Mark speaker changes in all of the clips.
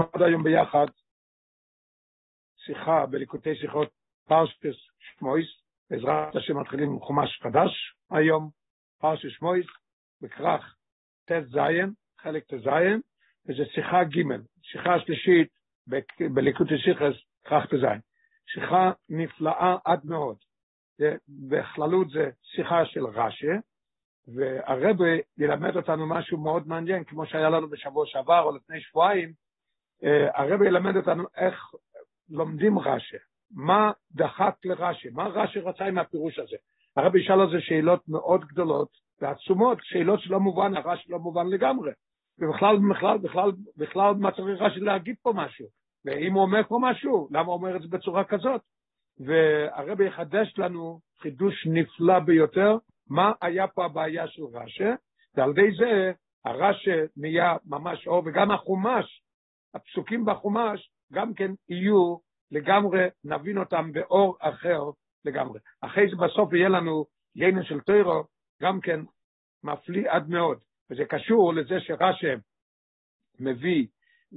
Speaker 1: נלמד היום ביחד שיחה בליקוטי שיחות פרשטס שמויס, בעזרת השם מתחילים חומש חדש היום, פרשטס שמויס, בכרך ט' זין, חלק ט' זין, וזה שיחה ג', שיחה שלישית בליקוטי שיחס, כרך ט' זין. שיחה נפלאה עד מאוד. בכללות זה שיחה של רש"י, והרבה ילמד אותנו משהו מאוד מעניין, כמו שהיה לנו בשבוע שעבר או לפני שבועיים, הרב ילמד אותנו איך לומדים רש"י, מה דחק לרש"י, מה רש"י רצה עם הפירוש הזה. הרב ישאל על זה שאלות מאוד גדולות ועצומות, שאלות שלא מובן, הרש"י לא מובן לגמרי. ובכלל, בכלל, בכלל, בכלל, מה צריך רש"י להגיד פה משהו? ואם הוא אומר פה משהו, למה הוא אומר את זה בצורה כזאת? והרב יחדש לנו חידוש נפלא ביותר, מה היה פה הבעיה של רש"י, ועל ידי זה הרש"י נהיה ממש אור, וגם החומש, הפסוקים בחומש, גם כן יהיו לגמרי, נבין אותם באור אחר לגמרי. אחרי זה בסוף יהיה לנו יינו של טוירו, גם כן מפליא עד מאוד, וזה קשור לזה שרש"י מביא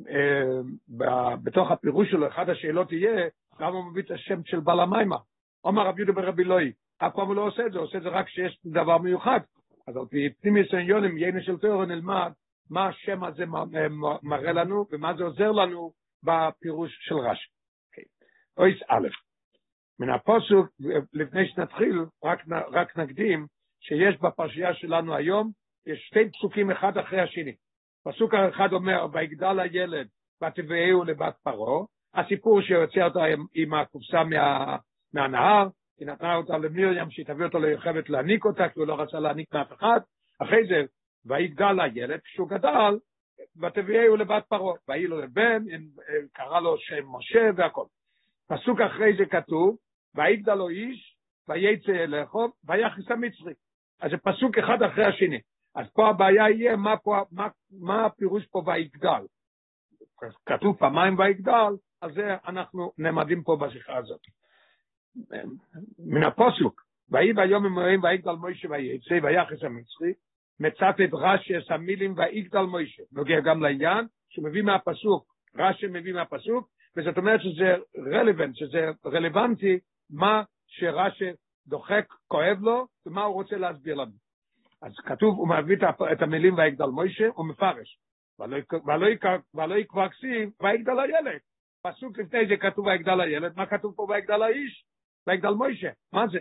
Speaker 1: אה, בתוך הפירוש שלו, אחת השאלות תהיה, למה הוא מביא את השם של בעל המיימה? אומר רב יהודה ברבי לוי, אף פעם הוא לא עושה את זה, הוא עושה את זה רק כשיש דבר מיוחד. אז על פי פנימיוס עניונים, יינו של תיאור נלמד מה השם הזה מראה לנו ומה זה עוזר לנו בפירוש של רש"י. אוקיי. אויס א', מן הפוסוק, לפני שנתחיל, רק, רק נקדים שיש בפרשייה שלנו היום, יש שתי פסוקים אחד אחרי השני. פסוק אחד אומר, ויגדל הילד ותביאהו לבת פרעה, הסיפור שיוצא אותו עם הקופסה מה, מהנהר, היא נתנה אותה למרים שהיא תביא אותו ליוכבת להניק אותה, כי הוא לא רצה להניק מאף אחד. אחרי זה, ויגדל הילד, כשהוא גדל, ותביאהו לבת פרעה. ויהי לו לבן, קרא לו שם משה והכל. פסוק אחרי זה כתוב, ויגדל לו איש, וייצא אליכו, ויחס המצרי. אז זה פסוק אחד אחרי השני. אז פה הבעיה יהיה מה, פה, מה, מה הפירוש פה ויגדל. כתוב פעמיים ויגדל, על זה אנחנו נעמדים פה בשיחה הזאת. מן הפוסוק, ויהי ביום אמורים ויגדל מוישה וייצא ויחס המצרי, מצטט רש"י את המילים ויגדל מוישה, נוגע גם לעניין, שמביא מהפסוק, רש"י מביא מהפסוק, וזאת אומרת שזה רלוונט, שזה רלוונטי מה שרש"י דוחק, כואב לו, ומה הוא רוצה להסביר לנו. אז כתוב, הוא מביא את המילים ויגדל מוישה, הוא מפרש. ולא יקבע כסיב, ויגדל הילד. פסוק לפני זה כתוב ויגדל הילד, מה כתוב פה ויגדל האיש? ויגדל מוישה, מה זה?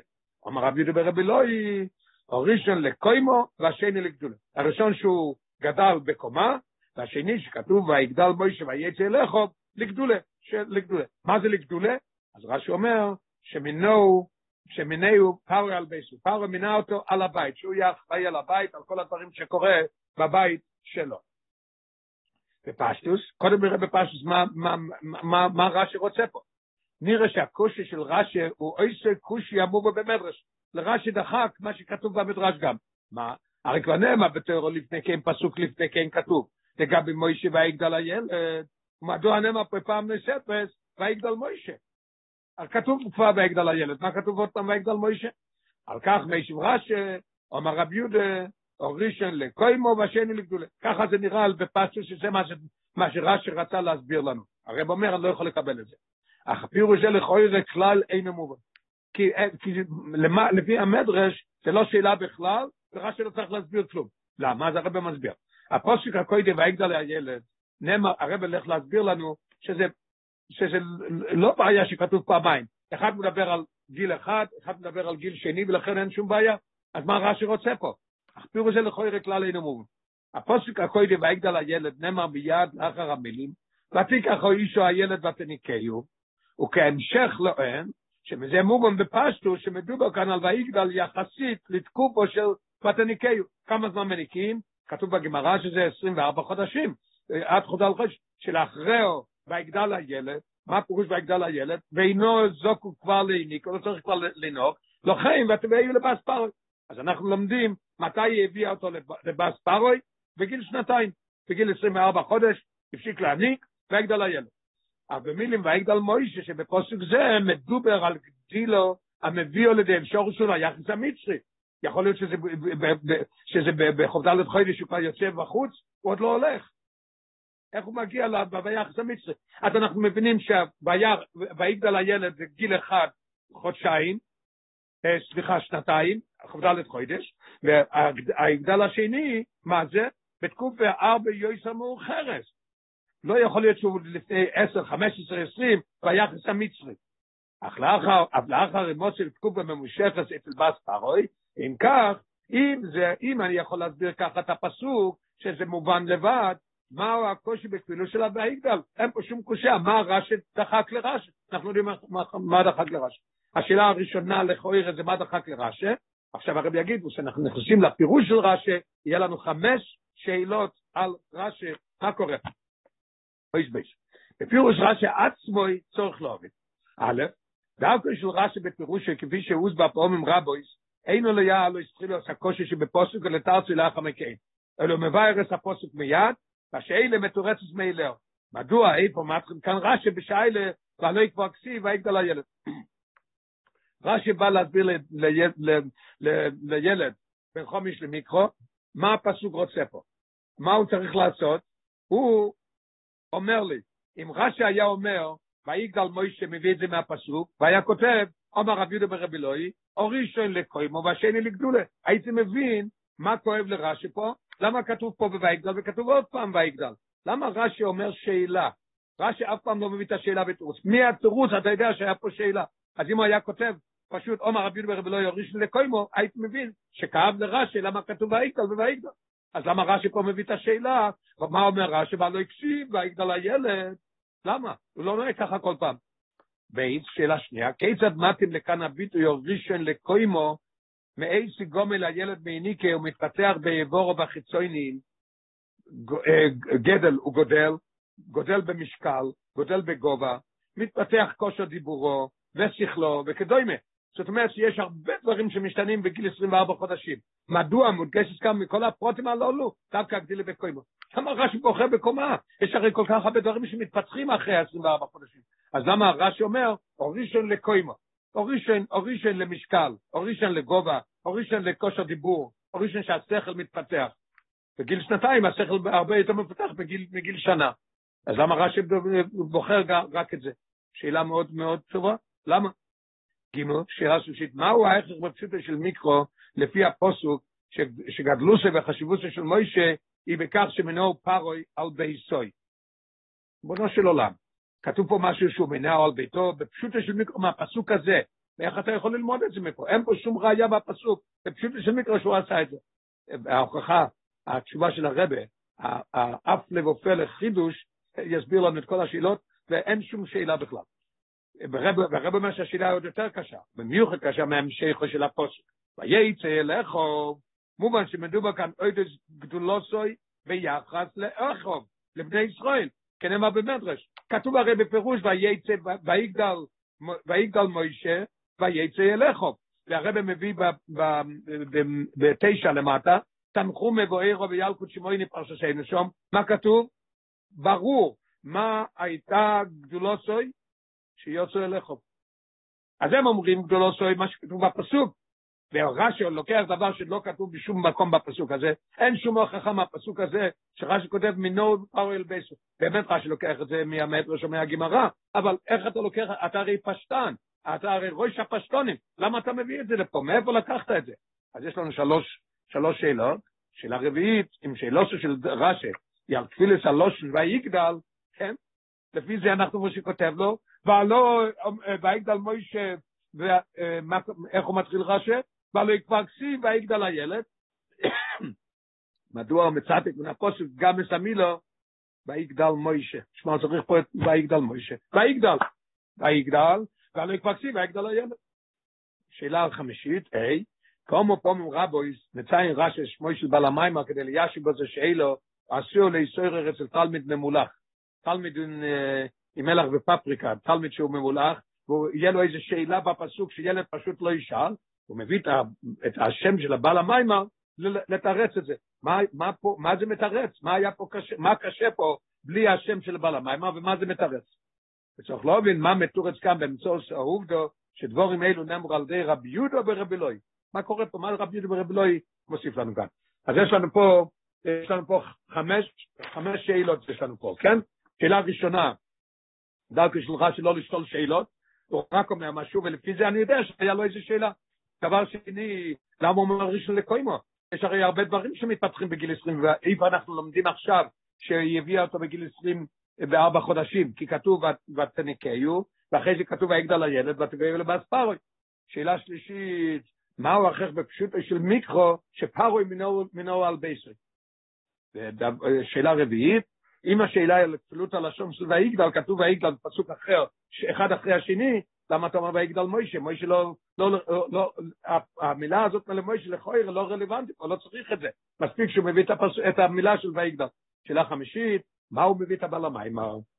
Speaker 1: אמר רב יהודה ברבי לוי, הראשון לקוימו והשני לגדולה. הראשון שהוא גדל בקומה, והשני שכתוב ויגדל מוישה ויצא אליכו, לגדולה, לגדולה. מה זה לגדולה? אז רש"י אומר שמינו, שמינהו פארו על בייסו, פארו מינה אותו על הבית, שהוא יהיה אחראי על הבית, על כל הדברים שקורה בבית שלו. בפשטוס, קודם נראה בפשטוס מה, מה, מה, מה רש"י רוצה פה. נראה שהקושי של רש"י הוא איזה קושי אמור במדרש. לרש"י דחק מה שכתוב במדרש גם. מה? הרי כבר נאמר בתיאור לפני כן, פסוק לפני כן כתוב. לגבי מוישה ויגדל הילד, מדוע נאמר פה פעם נוספת ויגדל מוישה? כתוב כבר ויגדל הילד, מה כתוב עוד פעם ויגדל מוישה? על כך מיישב רש"י, אומר רב יהודה, או ראשון לקוימו והשני לגדולה. ככה זה נראה בפסוק שזה מה שרש"י רצה להסביר לנו. הרב אומר, אני לא יכול לקבל את זה. אך הפירוש זה לכוי זה כלל אינו מובן. כי, כי למה, לפי המדרש זה לא שאלה בכלל, ורש"י לא צריך להסביר כלום. למה? אז הרב מסביר. הפוסק הקודם ויגדל הילד, נאמר, הרב הולך להסביר לנו שזה, שזה לא בעיה שכתוב פעמיים. אחד מדבר על גיל אחד, אחד מדבר על גיל שני, ולכן אין שום בעיה. אז מה רש"י רוצה פה? אך פירוש זה לכוי כלל אינו מובן. הפוסק הקודם ויגדל הילד נאמר מיד לאחר המילים, ותיקח אישו הילד ותניקהו, וכהמשך לאן, שמזה מובן בפשטו, שמדובר כאן על ויגדל יחסית לתקופו של פתניקאו. כמה זמן מניקים? כתוב בגמרא שזה 24 חודשים, עד חודל חודש, שלאחריו ויגדל הילד, מה פירוש ויגדל הילד? ואינו זוקו כבר להיניק, לא צריך כבר לנהוג, לוחם ותביאו לבאס פרוי. אז אנחנו לומדים מתי היא הביאה אותו לבאס פרוי, בגיל שנתיים, בגיל 24 חודש, הפסיק להניק, ויגדל הילד. אבל במילים ויגדל מוישה שבפוסק זה מדובר על גדילו המביא על ידי שורש שלו היחס המצרי. יכול להיות שזה, שזה בחוב ד' חודש הוא כבר יוצא בחוץ, הוא עוד לא הולך. איך הוא מגיע ביחס המצרי. אז אנחנו מבינים שויגדל הילד זה גיל אחד, חודשיים, סליחה, שנתיים, כ"ד חודש, והיגדל השני, מה זה? בתקופה ארבע יויסר מאוחרת. לא יכול להיות שהוא לפני 10, 15, 20, ביחס המצרי. אך לאחר, אף לאחר אימות של תקופה ממושכת אצל בס פרוי, אם כך, אם זה, אם אני יכול להסביר ככה את הפסוק, שזה מובן לבד, מהו הקושי בכפילו של הבהיגדל? אין פה שום קושייה, מה רש"י דחק לרש"י? אנחנו יודעים מה, מה דחק לרש"י. השאלה הראשונה לכאורה זה מה דחק לרש"י, עכשיו הרב יגיד, כשאנחנו נכנסים לפירוש של רש"י, יהיה לנו חמש שאלות על רש"י, מה קורה? אויש בייש. בפירוש רש"י עצמו צורך להוביל. א', דווקא של רש"י בפירוש כפי שהוסבר פעמים רבויס, אינו ליה לא הסתחילו עשה קושי שבפוסק ולתרצי לאחר מכן. אלו מבאר את הפוסק מיד, והשאלה מתורצת מאילר. מדוע איפה מתחיל כאן רש"י בשאלה, ולא יקבע כסיב ויגדל הילד. רש"י בא להסביר לילד בין חומש למיקרו, מה הפסוק רוצה פה. מה הוא צריך לעשות? הוא אומר לי, אם רש"י היה אומר, ויגדל מוישה מביא את זה מהפסוק, והיה כותב, אומר רב יהודה ברבי אלוהי, או ראשון לקוימו והשני לגדולה. הייתי מבין מה כואב לרש"י פה, למה כתוב פה בויגדל וכתוב עוד פעם ויגדל. למה רש"י אומר שאלה? רש"י אף פעם לא מביא את השאלה בתירוץ. מי התירוץ? אתה יודע שהיה פה שאלה. אז אם הוא היה כותב פשוט עומר רבי יהודה ברבי אלוהי או ראשון לקוימו, הייתי מבין שכאב לרש"י למה כתוב ויגדל וויגדל. אז למה רש"י פה מביא את השאלה? מה אומר רש"י? ולא הקשיב, ויגדל הילד. למה? הוא לא נראה ככה כל פעם. ב', שאלה שנייה, כיצד מתאים לכאן הביטוי ראשון לקומה, מאיזה נגמל הילד מיניקה הוא מתפתח בעבורו בחיצוניים, גדל הוא גודל, גודל במשקל, גודל בגובה, מתפתח כושר דיבורו ושכלו וכדומה. זאת אומרת שיש הרבה דברים שמשתנים בגיל 24 חודשים. מדוע מודגשת כאן מכל הפרוטים הללו, דווקא הגדילה בקוימו. למה רש"י בוחר בקומה? יש הרי כל כך הרבה דברים שמתפתחים אחרי 24 חודשים. אז למה רש"י אומר, אורישן לקוימו, אורישן, אורישן למשקל, אורישן לגובה, אורישן לכושר דיבור, אורישן שהשכל מתפתח. בגיל שנתיים השכל הרבה יותר מפתח בגיל, מגיל שנה. אז למה רש"י בוחר רק את זה? שאלה מאוד מאוד טובה, למה? ג' שאלה שלישית, מהו ההכרח בפשוטו של מיקרו לפי הפוסוק שגדלוסה וחשיבוסה של מוישה היא בכך שמנהו פרוי על בייסוי. בונו של עולם, כתוב פה משהו שהוא מנהו על ביתו, בפשוטו של מיקרו מהפסוק הזה, ואיך אתה יכול ללמוד את זה מפה? אין פה שום ראייה בפסוק, בפשוטו של מיקרו שהוא עשה את זה. ההוכחה, התשובה של הרבה, האף לב ופלא חידוש, יסביר לנו את כל השאלות, ואין שום שאלה בכלל. ורב אומר שהשאלה עוד יותר קשה, במיוחד קשה מהמשכו של הפוסק. וייצא לאכוב, מובן שמדובר כאן עוד גדולוסוי ביחס לאכוב, לבני ישראל, כנאמר במדרש. כתוב הרי בפירוש וייצא, ויגדל, ויגדל מוישה, וייצא אליכוב. והרב מביא בתשע למטה, תנחו מבוארו וילקוט שמויני פרששנו שם, מה כתוב? ברור מה הייתה גדולוסוי שיוצא אליכם. אז הם אומרים גדולו סוי מה שכתוב בפסוק, ורש"י לוקח דבר שלא כתוב בשום מקום בפסוק הזה, אין שום הוכחה מהפסוק הזה שרש"י כותב מנו פאורל בייסו. באמת רש"י לוקח את זה מהמטרש או מהגמרא, אבל איך אתה לוקח, אתה הרי פשטן, אתה הרי ראש הפשטונים, למה אתה מביא את זה לפה? מאיפה לקחת את זה? אז יש לנו שלוש, שלוש שאלות, שאלה רביעית, עם שאלות של רש"י, יאל תפילס הלושן ויגדל, כן? לפי זה אנחנו, כמו שכותב לו, ולא, ויגדל מוישה, איך הוא מתחיל רש"י? ולא יקבר כסיב ויגדל הילד. מדוע הוא מצטט מן הפוסק גם מסמילו, ויגדל מוישה. שמע, צריך פה את ויגדל מוישה. ויגדל, ויגדל, יקבר כסיב ויגדל הילד. שאלה חמישית, היי, כמו פעמים רבויס, מציין רש"י שמו של בעל המיימר כדי ליישב בזה שאלו, אסור לאיסור אצל תלמיד ממולח. תלמיד עם מלח ופפריקה, תלמיד שהוא ממולח, ויהיה לו איזו שאלה בפסוק שילד פשוט לא ישאל, הוא מביא את השם של הבעל המיימר לתרץ את זה. מה, מה, פה, מה זה מתרץ? מה פה קשה, מה קשה פה בלי השם של הבעל המיימר ומה זה מתרץ? וצריך להבין מה מתורץ כאן באמצעות העובדו שדבורים אלו נאמרו על ידי רבי יהודה ברבי אלוהי. מה קורה פה? מה רבי יהודה ברבי אלוהי מוסיף לנו כאן? אז יש לנו פה יש לנו פה חמש, חמש שאלות יש לנו פה, כן? שאלה ראשונה, דרכו שלך שלא לשאול שאלות, הוא רק אומר משהו, ולפי זה אני יודע שהיה לו איזו שאלה. דבר שני, למה הוא אומר ראשון לקוימו? יש הרי הרבה דברים שמתפתחים בגיל 20, ואיפה אנחנו לומדים עכשיו שהיא הביאה אותו בגיל 20 בארבע חודשים, כי כתוב ותנקהו, ואחרי זה כתוב ויגדל הילד ותגאו לבאספרוי. שאלה שלישית, מהו הכרח בפשוטו של מיקרו שפרוי מינו על בייסרי? שאלה רביעית, אם השאלה היא על כפילות הלשון של ויגדל, כתוב ויגדל בפסוק אחר, אחד אחרי השני, למה אתה אומר ויגדל מוישה? מוישה לא, לא, לא, לא, המילה הזאת למוישה לכויר לא רלוונטית, הוא לא צריך את זה. מספיק שהוא מביא את, הפס, את המילה של ויגדל. שאלה חמישית, מה הוא מביא את הבעל המים?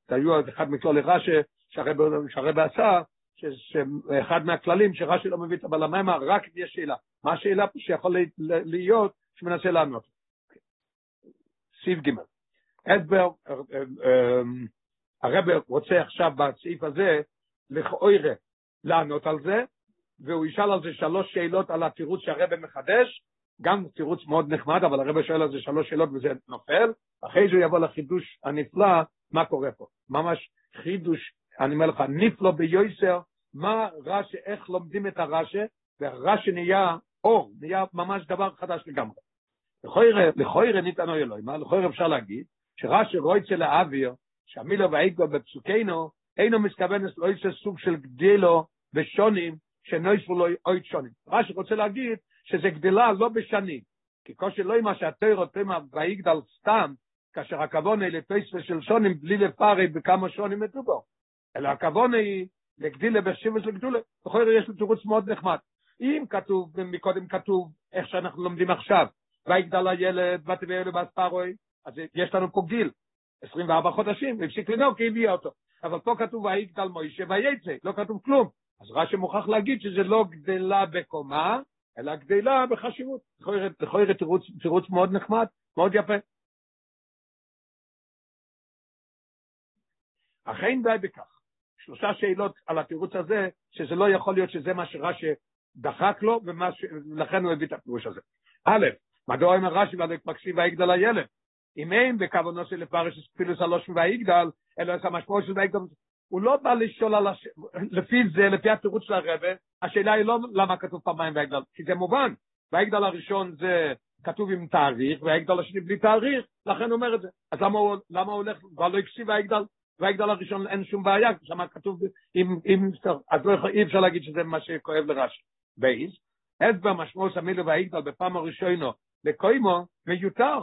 Speaker 1: זה היו אחד מכלולי רש"י שהרבא עשה, שאחד מהכללים שרש"י לא מביא את הבעל המים, רק יש שאלה. מה השאלה שיכול להיות שמנסה לענות? סעיף ג' אדבר, הרב רוצה עכשיו בסעיף הזה לכאורה לענות על זה, והוא ישאל על זה שלוש שאלות על התירוץ שהרב מחדש, גם תירוץ מאוד נחמד, אבל הרב שואל על זה שלוש שאלות וזה נופל, אחרי זה הוא יבוא לחידוש הנפלא, מה קורה פה. ממש חידוש, אני אומר לך, נפלא ביוסר, מה רש"י, איך לומדים את הרש"י, והרש"י נהיה אור, נהיה ממש דבר חדש לגמרי. לכוירא ניתן אוי אלוהים, לכוירא אפשר להגיד, שרש"י רויצה לאוויר, שהמילו והאיגו בפסוקנו, אינו מתכוון לאיזה סוג של גדילו בשונים, שנויספו לו אוי שונים. רש"י רוצה להגיד שזה גדלה לא בשנים, כי כושר לא מה שהתוירו תמה ויגדל סתם, כאשר הכוונה היא לתויספה של שונים בלי לפרי בכמה שונים מדובר, אלא הכוונה היא לגדילה בשיבוש לגדולה. בכל זאת יש לו תירוץ מאוד נחמד. אם כתוב, מקודם כתוב, איך שאנחנו לומדים עכשיו, ויגדל הילד, ותביא אלו באספרוי, אז יש לנו פה גיל, 24 חודשים, והפסיק לנהוג כי הביאה אותו. אבל פה כתוב ויגדל מוישה ויצא, לא כתוב כלום. אז רש"י מוכרח להגיד שזה לא גדלה בקומה, אלא גדלה בחשיבות. להיות תירוץ, תירוץ מאוד נחמד, מאוד יפה. אכן די בכך. שלושה שאלות על התירוץ הזה, שזה לא יכול להיות שזה מה שרש"י דחק לו, ולכן הוא הביא את הפירוש הזה. א', מדוע אומר רש"י והדק מקשיב ויגדל הילד? אם אין בכוונו של לפרש אפילו שלוש ויגדל, אלא את המשמעות של ויגדל, הוא לא בא לשאול על הש... לפי זה, לפי התירוץ של הרבה, השאלה היא לא למה כתוב פעמיים ויגדל, כי זה מובן, ויגדל הראשון זה כתוב עם תאריך, ויגדל השני בלי תאריך, לכן הוא אומר את זה. אז למה הוא, למה הוא הולך, כבר לא הקשיב ויגדל, ויגדל הראשון אין שום בעיה, שם כתוב עם, עם, אז לא, אי אפשר להגיד שזה מה שכואב לרש"י. בייס, הסבר משמעות המילו ויגדל בפעם הראשונו לקוימו מיותר.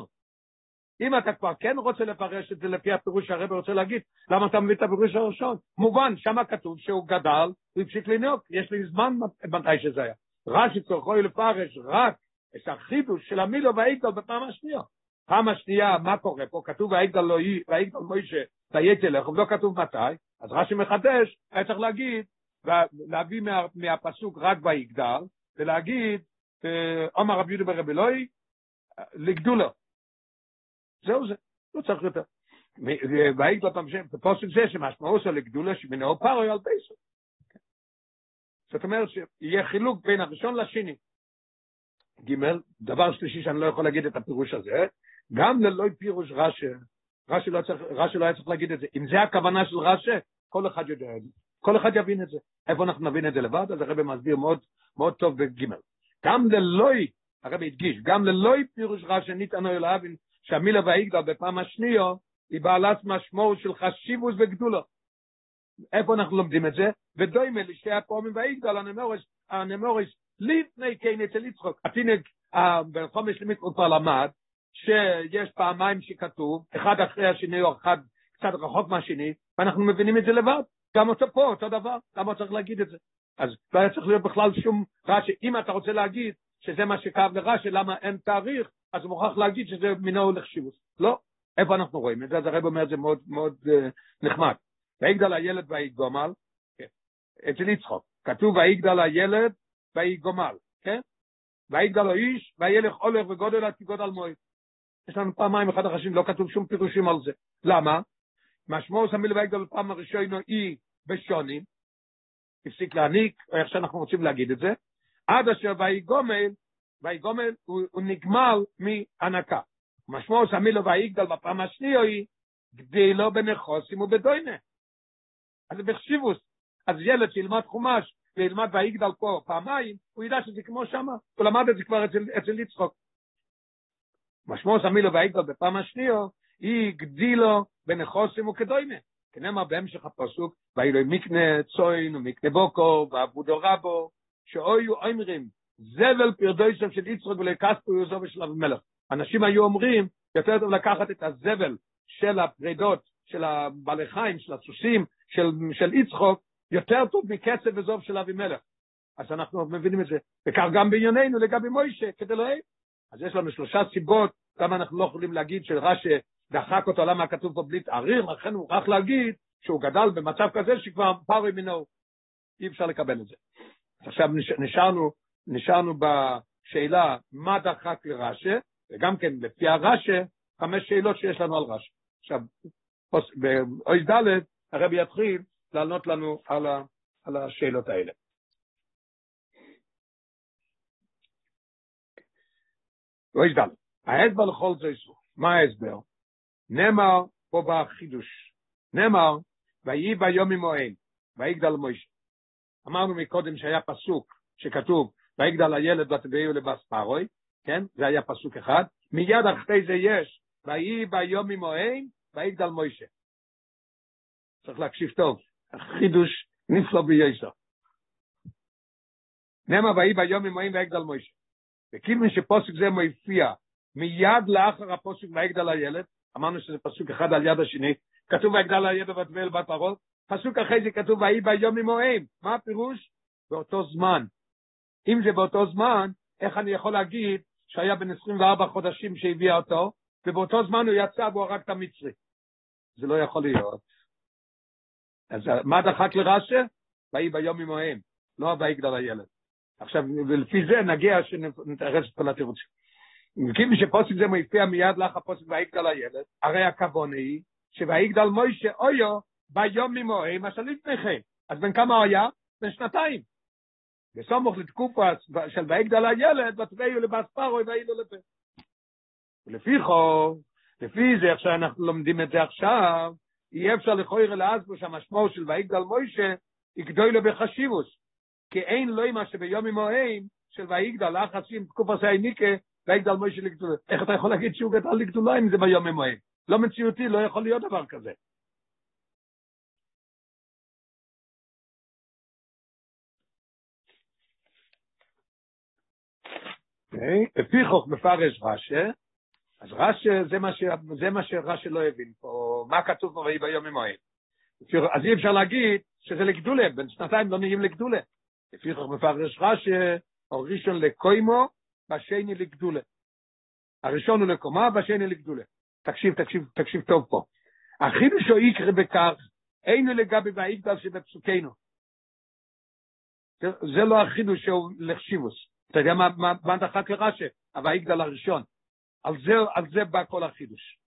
Speaker 1: אם אתה כבר כן רוצה לפרש את זה לפי הפירוש שהרבא רוצה להגיד, למה אתה מביא את הפירוש הראשון? מובן, שם כתוב שהוא גדל, הוא הפסיק לנהוג, יש לי זמן מתי שזה היה. רש"י צורכו לפרש רק את החידוש של המילו והאיגדל בפעם השנייה. פעם השנייה, מה קורה פה? כתוב והאיגדל לא יהיה, והאיגדל מוישה, ויית לך, ולא כתוב מתי, אז רש"י מחדש, היה צריך להגיד, להביא מה, מהפסוק רק ויגדל, ולהגיד, עומר רבי יהודה ברבי אלוהי, לגדולו. זהו זה, לא צריך יותר. והיית פעם שם, בפוסק זה שמשמעו של לגדולה שמנהו פרוי על בייסו. זאת אומרת שיהיה חילוק בין הראשון לשני. ג' דבר שלישי שאני לא יכול להגיד את הפירוש הזה, גם ללא פירוש רש"י, רש"י לא, רש"י לא היה צריך להגיד את זה. אם זה הכוונה של רש"י, כל אחד יודע. כל אחד יבין את זה. איפה אנחנו נבין את זה לבד? אז הרבי מסביר מאוד, מאוד טוב בג' גם ללוי, הרבי הדגיש, גם ללוי פירוש רש"י ניתנו להבין שהמילה והיגדל בפעם השנייה היא בעלת משמעות של חשיבוס וגדולו. איפה אנחנו לומדים את זה? ודוימה לשתי הפעמים והיגדל הנמורש, הנמורש לפני כן אצל יצחוק. התינק בחומש למצוות כבר למד שיש פעמיים שכתוב, אחד אחרי השני או אחד קצת רחוק מהשני, ואנחנו מבינים את זה לבד. גם אותו פה, אותו דבר, למה צריך להגיד את זה? אז לא היה צריך להיות בכלל שום רש"י, אם אתה רוצה להגיד שזה מה שכאב לרש"י, למה אין תאריך, אז הוא מוכרח להגיד שזה מינו שיבוס. לא, איפה אנחנו רואים את זה? אז הרב אומר את זה מאוד מאוד uh, נחמד. ויגדל הילד ויגומל, כן, אצל יצחוק, כתוב ויגדל הילד ויגומל, כן? ויגדל לו איש וילך הולך וגודל עד כגודל מועד. יש לנו פעמיים אחד החשים, לא כתוב שום פירושים על זה. למה? משמעות המילה ויגדל פעם הראשונה היא בשונים, הפסיק להעניק, או איך שאנחנו רוצים להגיד את זה, עד אשר ויגומל, ויגומל הוא, הוא נגמל מהנקה. משמעוס המילו והיגדל בפעם השנייה היא גדילו בנכוסים ובדוינה. אז זה בחשיבוס. אז ילד שילמד חומש וילמד והיגדל פה פעמיים, הוא ידע שזה כמו שמה. הוא למד את זה כבר אצל, אצל יצחוק. משמעוס המילו והיגדל בפעם השנייה היא גדילו בנכוסים וכדוינה. כנאמר בהמשך הפסוק, ואילו מקנה צוין ומקנה בוקו ועבודו רבו, שאויו אומרים, זבל פרדויסף של יצחוק ולקספו יוזו ושל אבימלך. אנשים היו אומרים, יותר טוב לקחת את הזבל של הפרידות, של הבעלי חיים, של הסוסים, של, של יצחוק, יותר טוב מקצב וזוב של אבימלך. אז אנחנו מבינים את זה. וכך גם בענייננו לגבי מוישה, כדי לא... אז יש לנו שלושה סיבות למה אנחנו לא יכולים להגיד שרש"י דחק אותו, למה כתוב פה בלי תארים, לכן הוא רק להגיד שהוא גדל במצב כזה שכבר פארי מינו. אי אפשר לקבל את זה. עכשיו נשארנו, נשארנו בשאלה מה דחק לרש"י, וגם כן לפי הרש"י, חמש שאלות שיש לנו על רש"י. עכשיו, באויס ד' הרבי יתחיל לענות לנו על, ה, על השאלות האלה. אויס ד', ההסבר לכל זה איסור. מה ההסבר? נאמר פה בחידוש, נאמר, ויהי ביום ממוען, ויגדל מוישה. אמרנו מקודם שהיה פסוק שכתוב, ויגדל הילד ותביאו לבס פרוי, כן? זה היה פסוק אחד. מיד אחרי זה יש, ויהי ביום ממוען, ויגדל מוישה. צריך להקשיב טוב, החידוש נפלא בייסר. נאמר ויהי ביום ממוען ויגדל מוישה. וכאילו שפוסק זה מופיע מיד לאחר הפוסק ויגדל הילד, אמרנו שזה פסוק אחד על יד השני, כתוב ויגדל הילד ותבל בת פרות, פסוק אחרי זה כתוב ויהי ביום ממוען, מה הפירוש? באותו זמן. אם זה באותו זמן, איך אני יכול להגיד שהיה בן 24 חודשים שהביאה אותו, ובאותו זמן הוא יצא והוא הרג את המצרי. זה לא יכול להיות. אז מה דחק לרש"א? ויהי ביום ממוען, לא ויגדל הילד. עכשיו, ולפי זה נגיע שנתרץ את כל התירוצים. וכאילו שפוסק זה מופיע מיד לך הפוסק ויגדל הילד, הרי הכוון היא שויגדל מוישה אויו ביום ממוען מה שלפני כן. אז בין כמה היה? בין שנתיים. בסמוך לתקופה של ויגדל הילד, ותביאו לבס פרוי ואילו לפה. ולפי חוב, לפי זה, איך שאנחנו לומדים את זה עכשיו, אי אפשר לכויר לעזבו שהמשמעות של ויגדל מוישה היא גדוי לו בחשיבוס. כי אין לו מה שביום ממוען של ויגדל, לחסים תקופה סייניקה, ויגדל מוישה לגדולה. איך אתה יכול להגיד שהוא גדל לגדולה אם זה ביום ממוען? לא מציאותי, לא יכול להיות דבר כזה. לפי חוק מפרש רש"א, אז רש"א זה מה, ש... זה מה שרש"א לא הבין פה, מה כתוב פה ויהי ביום ממועד. אז אי אפשר להגיד שזה לגדולה, בין שנתיים לא נהיים לגדולה. לפי חוק מפרש רש"א, הראשון לקוימו, והשני לגדולה. הראשון הוא לקומה, והשני לגדולה. תקשיב, תקשיב, תקשיב טוב פה. החידוש הוא יקרה בכך, אינו לגבי והאיגדל שבפסוקנו. זה לא החידוש שהוא לחשיבוס. אתה יודע מה, מה, מה דחק לרש"א? הוויגדל הראשון. על זה, על זה בא כל החידוש.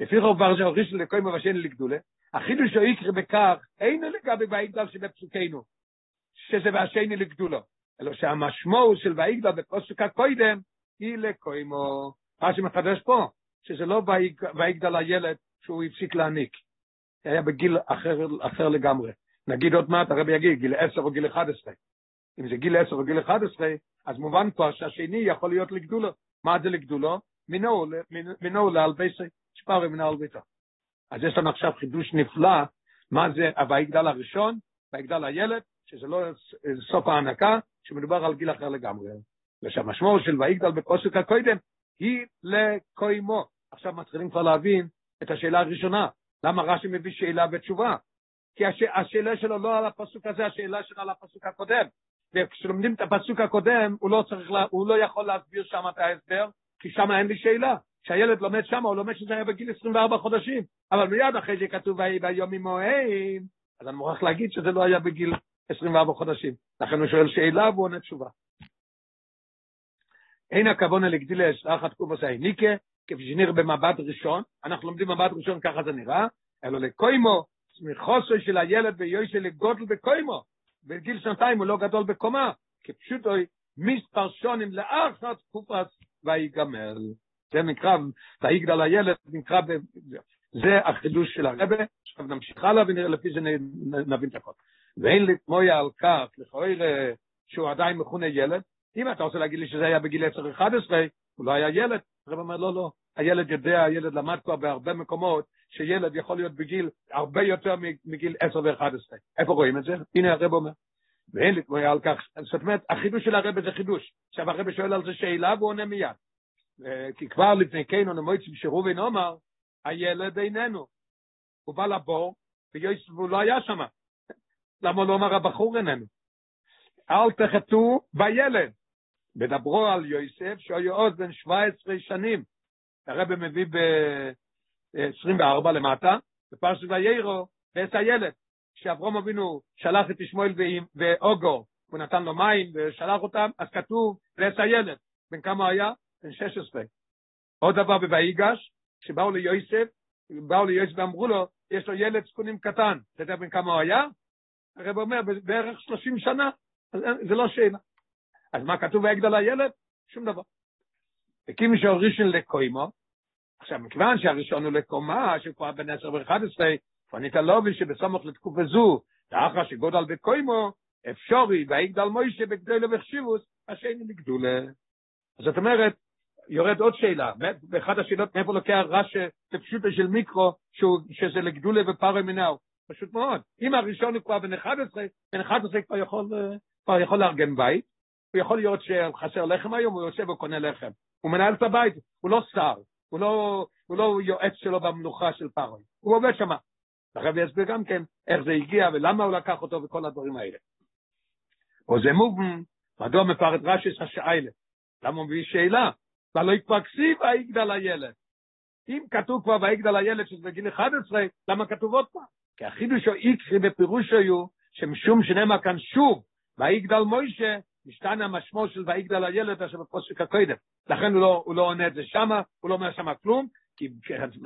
Speaker 1: לפי רוב בר זה הוריש לקוי מבשני לגדולה, החידוש הוא יקרה בכך, אינו לגבי ויגדל שבפסוקנו, שזה והשני לגדולו, אלא שהמשמעות של ויגדל בפסוק הקודם, היא לקוימו. מה שמחדש פה, שזה לא ויגדל הילד שהוא הפסיק להעניק. היה בגיל אחר, אחר לגמרי. נגיד עוד מעט, הרבי יגיד, גיל 10 או גיל 11. אם זה גיל 10 או גיל 11, אז מובן כבר שהשני יכול להיות לגדולו. מה זה לגדולו? מינו לאלבסי, שפרי מן האלביתה. אז יש לנו עכשיו חידוש נפלא, מה זה הויגדל הראשון, ויגדל הילד, שזה לא סוף ההנקה, שמדובר על גיל אחר לגמרי. ושהמשמעות של ויגדל בפוסק הקודם היא לקוימו. עכשיו מתחילים כבר להבין את השאלה הראשונה, למה רש"י מביא שאלה ותשובה? כי הש... השאלה שלו לא על הפסוק הזה, השאלה שלו על הפסוק הקודם. וכשלומדים את הפסוק הקודם, הוא לא, צריך לה, הוא לא יכול להסביר שם את ההסבר, כי שם אין לי שאלה. כשהילד לומד שם, הוא לומד שזה היה בגיל 24 חודשים. אבל מיד אחרי זה כתוב ויהי ביום ממוען, אז אני מוכרח להגיד שזה לא היה בגיל 24 חודשים. לכן הוא שואל שאלה והוא עונה תשובה. אין הכוונה לגדילה אחת קובוס העניקה, כפי שנראה במבט ראשון, אנחנו לומדים מבט ראשון, ככה זה נראה, אלא לקוימו, מחוסר של הילד ויושי לגודל בקוימו, בגיל שנתיים הוא לא גדול בקומה, כפשוט מספר שונים לאחת תקופת ויגמר. זה נקרא, ויגדל הילד, נקרא, זה החידוש של הרבה, עכשיו נמשיך הלאה ולפי זה נבין את הכל. ואין לי תמויה על כך, לכאורה שהוא עדיין מכונה ילד, אם אתה רוצה להגיד לי שזה היה בגיל 10-11, הוא לא היה ילד, הרב אומר לא, לא, הילד יודע, הילד למד כבר בהרבה מקומות, שילד יכול להיות בגיל הרבה יותר מגיל 10 ו-11. איפה רואים את זה? הנה הרב אומר. ואין לי תמויה על כך, זאת אומרת, החידוש של הרב זה חידוש. עכשיו הרב שואל על זה שאלה והוא עונה מיד. כי כבר לפני כן הוא נמויצים שרובין אומר, הילד איננו. הוא בא לבור, והוא לא היה שם. למה לא אמר הבחור איננו? אל תחתו בילד. ודברו על יוסף שהוא עוד בן 17 שנים. הרב מביא ב-24 למטה, בפרשת ויירו, ואת הילד. כשאברום אבינו שלח את ישמעאל ואוגו, הוא נתן לו מים ושלח אותם, אז כתוב ואת הילד. בן כמה היה? בן 16. עוד דבר בויגש, כשבאו ליוסף, באו ליוסף ואמרו לו, יש לו ילד זקונים קטן. אתה יודע בן כמה הוא היה? הרב אומר, בערך 30 שנה. זה לא שאלה. אז מה כתוב ויגדל הילד? שום דבר. הקים ראשון לקוימו, עכשיו מכיוון שהראשון הוא לקומה, שכבר בן 10 ו-11, פנית לובי שבסמוך לתקופה זו, לאחר שגודל בקוימו, אפשורי ויגדל מוישה בגדולה וחשיבוס, השני לגדולה. אז זאת אומרת, יורד עוד שאלה, באחד השאלות מאיפה לוקח רש"י לפשוטו של מיקרו, שזה לגדולה ופרוי מנהו. פשוט מאוד. אם הראשון הוא כבר בן 11, בן 11 כבר יכול, כבר יכול לארגן בית, הוא יכול להיות שחסר לחם היום, הוא יושב וקונה לחם. הוא מנהל את הבית, הוא לא שר, הוא לא, הוא לא יועץ שלו במנוחה של פרוי, הוא עובד שמה. הרב יסביר גם כן איך זה הגיע ולמה הוא לקח אותו וכל הדברים האלה. או זה מובן, מדוע מפרט רש"י השאלה? למה הוא מביא שאלה? ולא יתפקסי ויגדל הילד. אם כתוב כבר ויגדל הילד שזה בגיל 11, למה כתוב עוד פעם? כי החידוש הוא איקרי בפירוש היו, שמשום שנאמר כאן שוב, ויגדל מוישה, משתנה המשמעות של ויגדל הילד אשר בפוסק הקודם. לכן הוא לא, הוא לא עונה את זה שמה, הוא לא אומר שמה כלום, כי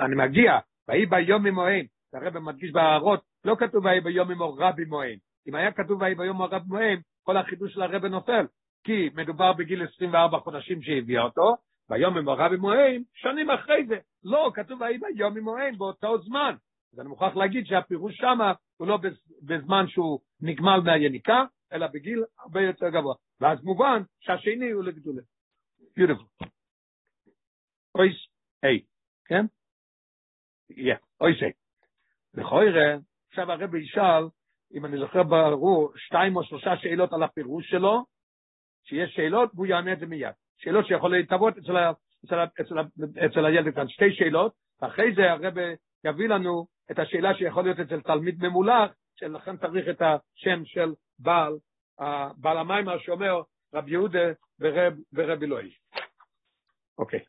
Speaker 1: אני מגיע, ויהי ביום ממוען, הרב מדגיש בהערות, לא כתוב ויהי ביום ממור רבי מוען. אם היה כתוב ויהי ביום ממור רבי מוען, כל החידוש של הרב נופל, כי מדובר בגיל 24 חודשים שהביאה אותו, ביום ממור רבי מוען, שנים אחרי זה. לא, כתוב ויהי ביום ממוען, באותו זמן. אז אני מוכרח להגיד שהפירוש שמה הוא לא בזמן שהוא נגמל מהיניקה, אלא בגיל הרבה יותר גבוה. ואז מובן שהשני הוא לגדולה. Beautiful. אויס איי, כן? יא, אויס איי. לכוירא, עכשיו הרבי ישאל, אם אני זוכר ברור, שתיים או שלושה שאלות על הפירוש שלו, שיש שאלות והוא יענה את זה מיד. שאלות שיכול להתאבות אצל, אצל, אצל, אצל הילד כאן, שתי שאלות, ואחרי זה הרבי יביא לנו את השאלה שיכול להיות אצל תלמיד ממולח, שלכן צריך את השם של בעל, בעל המיימר שאומר רב יהודה ורב, ורב אלוהי. אוקיי.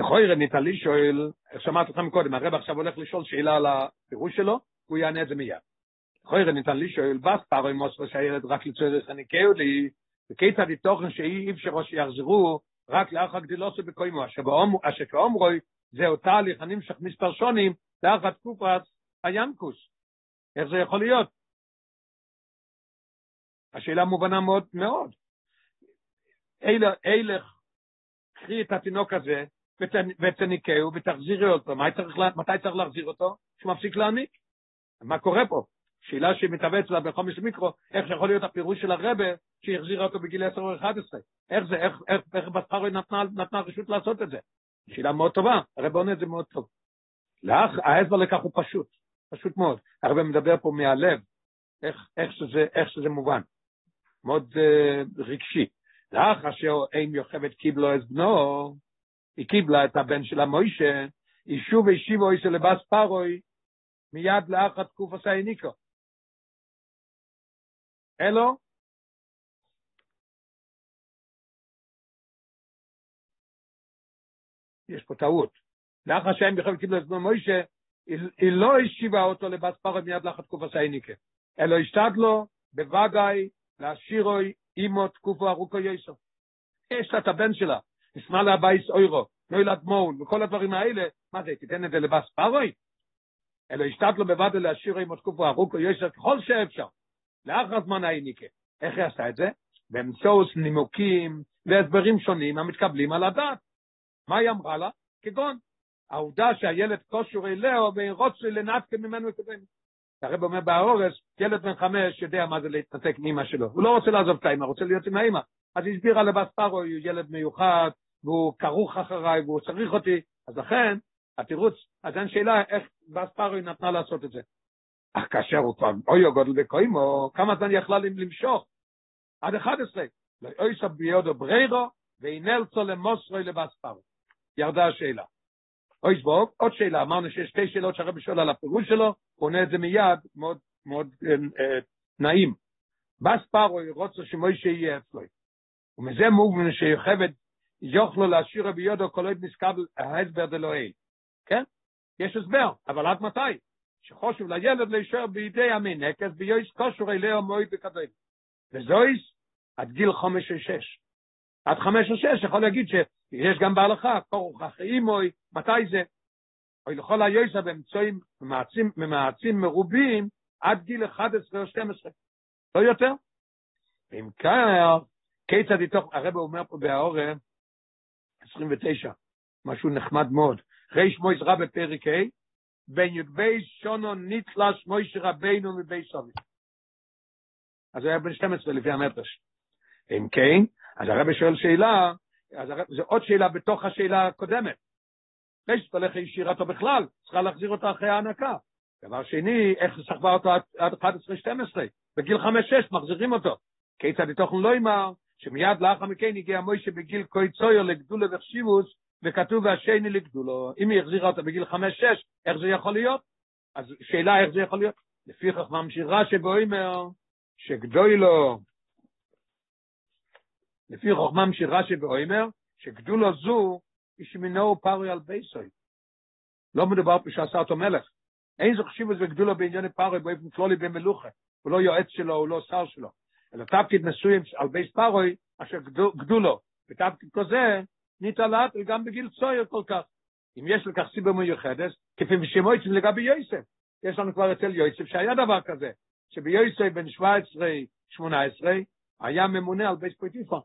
Speaker 1: לכוירא ניטלי שואל, שמעת לכם קודם, הרב עכשיו הולך לשאול שאלה על הפירוש שלו, הוא יענה את זה מיד. לכוירא ניתן לי שואל, בס פרוי מוסר שהילד רק לצורך הניקהו לי, וכיצד תוכן שאי אפשר שיחזרו רק לאחר גדילוסו בקוימו, אשר כאומרוי, זהו תהליך הנמשך מספר שונים, לאחר תקופת הינקוס. איך זה יכול להיות? השאלה מובנה מאוד מאוד. אילך, קחי את התינוק הזה ותניקהו ותחזירי אותו. צריך, מתי צריך להחזיר אותו? שהוא מפסיק להניק. מה קורה פה? שאלה שמתאבץ לה בחומש מיקרו, איך שיכול להיות הפירוש של הרבה שהחזירה אותו בגיל 10 או 11? איך זה, איך, איך, איך בספרו נתנה, נתנה רשות לעשות את זה? שאלה מאוד טובה, הרבה עונה זה מאוד טוב. לאח, ההסבר לכך הוא פשוט, פשוט מאוד. הרבה מדבר פה מהלב, איך, איך, שזה, איך שזה מובן. מאוד uh, רגשי. לאח אשר אין יוכבת קיבלו את בנו, היא קיבלה את הבן של המוישה, ישוב וישיבו איסו לבס פרוי, מיד לאחר תקוף עשה איניקו. אלו, יש פה טעות. לאחר שהם בכלל קיבלו את בנו מוישה, היא לא השיבה אותו לבס פרוי מיד לאחר תקוף עשה איניקו. אלו השתדלו בוודאי להשירוי אימו תקופו ארוכו יסו. יש לה את הבן שלה, נשמע לה בייס אוירו, נוילד מול, וכל הדברים האלה, מה זה, תיתן את זה לבס פרוי? אלא השתת לו בבד להשירוי אימו תקופו ארוכו יסו ככל שאפשר. לאחר זמן האיניקה. איך היא עשתה את זה? באמצעות נימוקים והסברים שונים המתקבלים על הדעת. מה היא אמרה לה? כגון, העובדה שהילד קושור אליה ואין רוצה לנתקה ממנו הבן. הרב אומר באורס, ילד בן חמש יודע מה זה להתנתק מאמא שלו. הוא לא רוצה לעזוב את האמא, רוצה להיות עם האמא. אז היא הסבירה לבת פרו, הוא ילד מיוחד, והוא כרוך אחריי, והוא צריך אותי. אז לכן, התירוץ, אז אין שאלה איך בת פרו נתנה לעשות את זה. אך כאשר הוא כבר אוי גודל בקוימו, כמה זמן יכלה למשוך? עד 11. לא אויסה ביודו בריירו, ואינלצו למוסרוי לבת פרו. ירדה השאלה. אוי סבוב, עוד שאלה, אמרנו שיש שתי שאלות שהרבי שואל על הפירוש שלו, הוא עונה את זה מיד, מאוד, מאוד אה, אה, נעים. בס פרוי רוצה שמוישה יהיה אצלו. ומזה מובן שיוכבד יוכלו להשאיר רבי יודו כל עוד נסקבל ההסבר דלוהי. כן? יש הסבר, אבל עד מתי? שחושב לילד להישאר בידי המינק, אז ביועס כושר אליה מועד וקדם. וזויס עד גיל חמש או שש. עד חמש או שש יכול להגיד שיש גם בהלכה, כורוך אחרי אימוי, מתי זה? או לכל היועסה באמצעים ממעצים מרובים עד גיל 11 או 12. לא יותר. אם כך, כיצד איתוך, הרב אומר פה בהעורם, 29, משהו נחמד מאוד. ריש מויס רב בפרק ה', בן י"ב שונו ניצלש מויש רבינו מבי סובי. אז הוא היה בן 12 לפי המטרש. אם כן, אז הרב שואל שאלה, אז זו עוד שאלה בתוך השאלה הקודמת. ריש תולך ישירתו בכלל, צריכה להחזיר אותו אחרי ההנקה. דבר שני, איך סחבה אותו עד 11-12? בגיל 5-6 מחזירים אותו. כיצד לתוכן לא אמר, שמיד לאחר מכן הגיע מוישה בגיל קוי צויר לגדולה וחשיבוס, וכתוב והשני לגדולו. אם היא החזירה אותו בגיל 5-6, איך זה יכול להיות? אז שאלה איך זה יכול להיות? לפי כך ממשיך רש"י ואומר, שגדולו, לפי כך ממשיך רש"י ואומר, שגדולו זו, ישמינו פארי על בייסוי. לא מדובר פה שעשה אותו מלך. אין זה חשיבות וגדולו בענייני פארי באופן כלולי במלוכה. הוא לא יועץ שלו, הוא לא שר שלו. אלא תפקיד מסוים על בייס פארוי, אשר גדולו. ותפקיד כזה, ניתלת גם בגיל צויר כל כך. אם יש לכך סיבה מיוחדת, כפי שמויצים לגבי יוסף. יש לנו כבר אצל יוסף שהיה דבר כזה, שיוסף בן 17-18 היה ממונה על בית פוטיפר.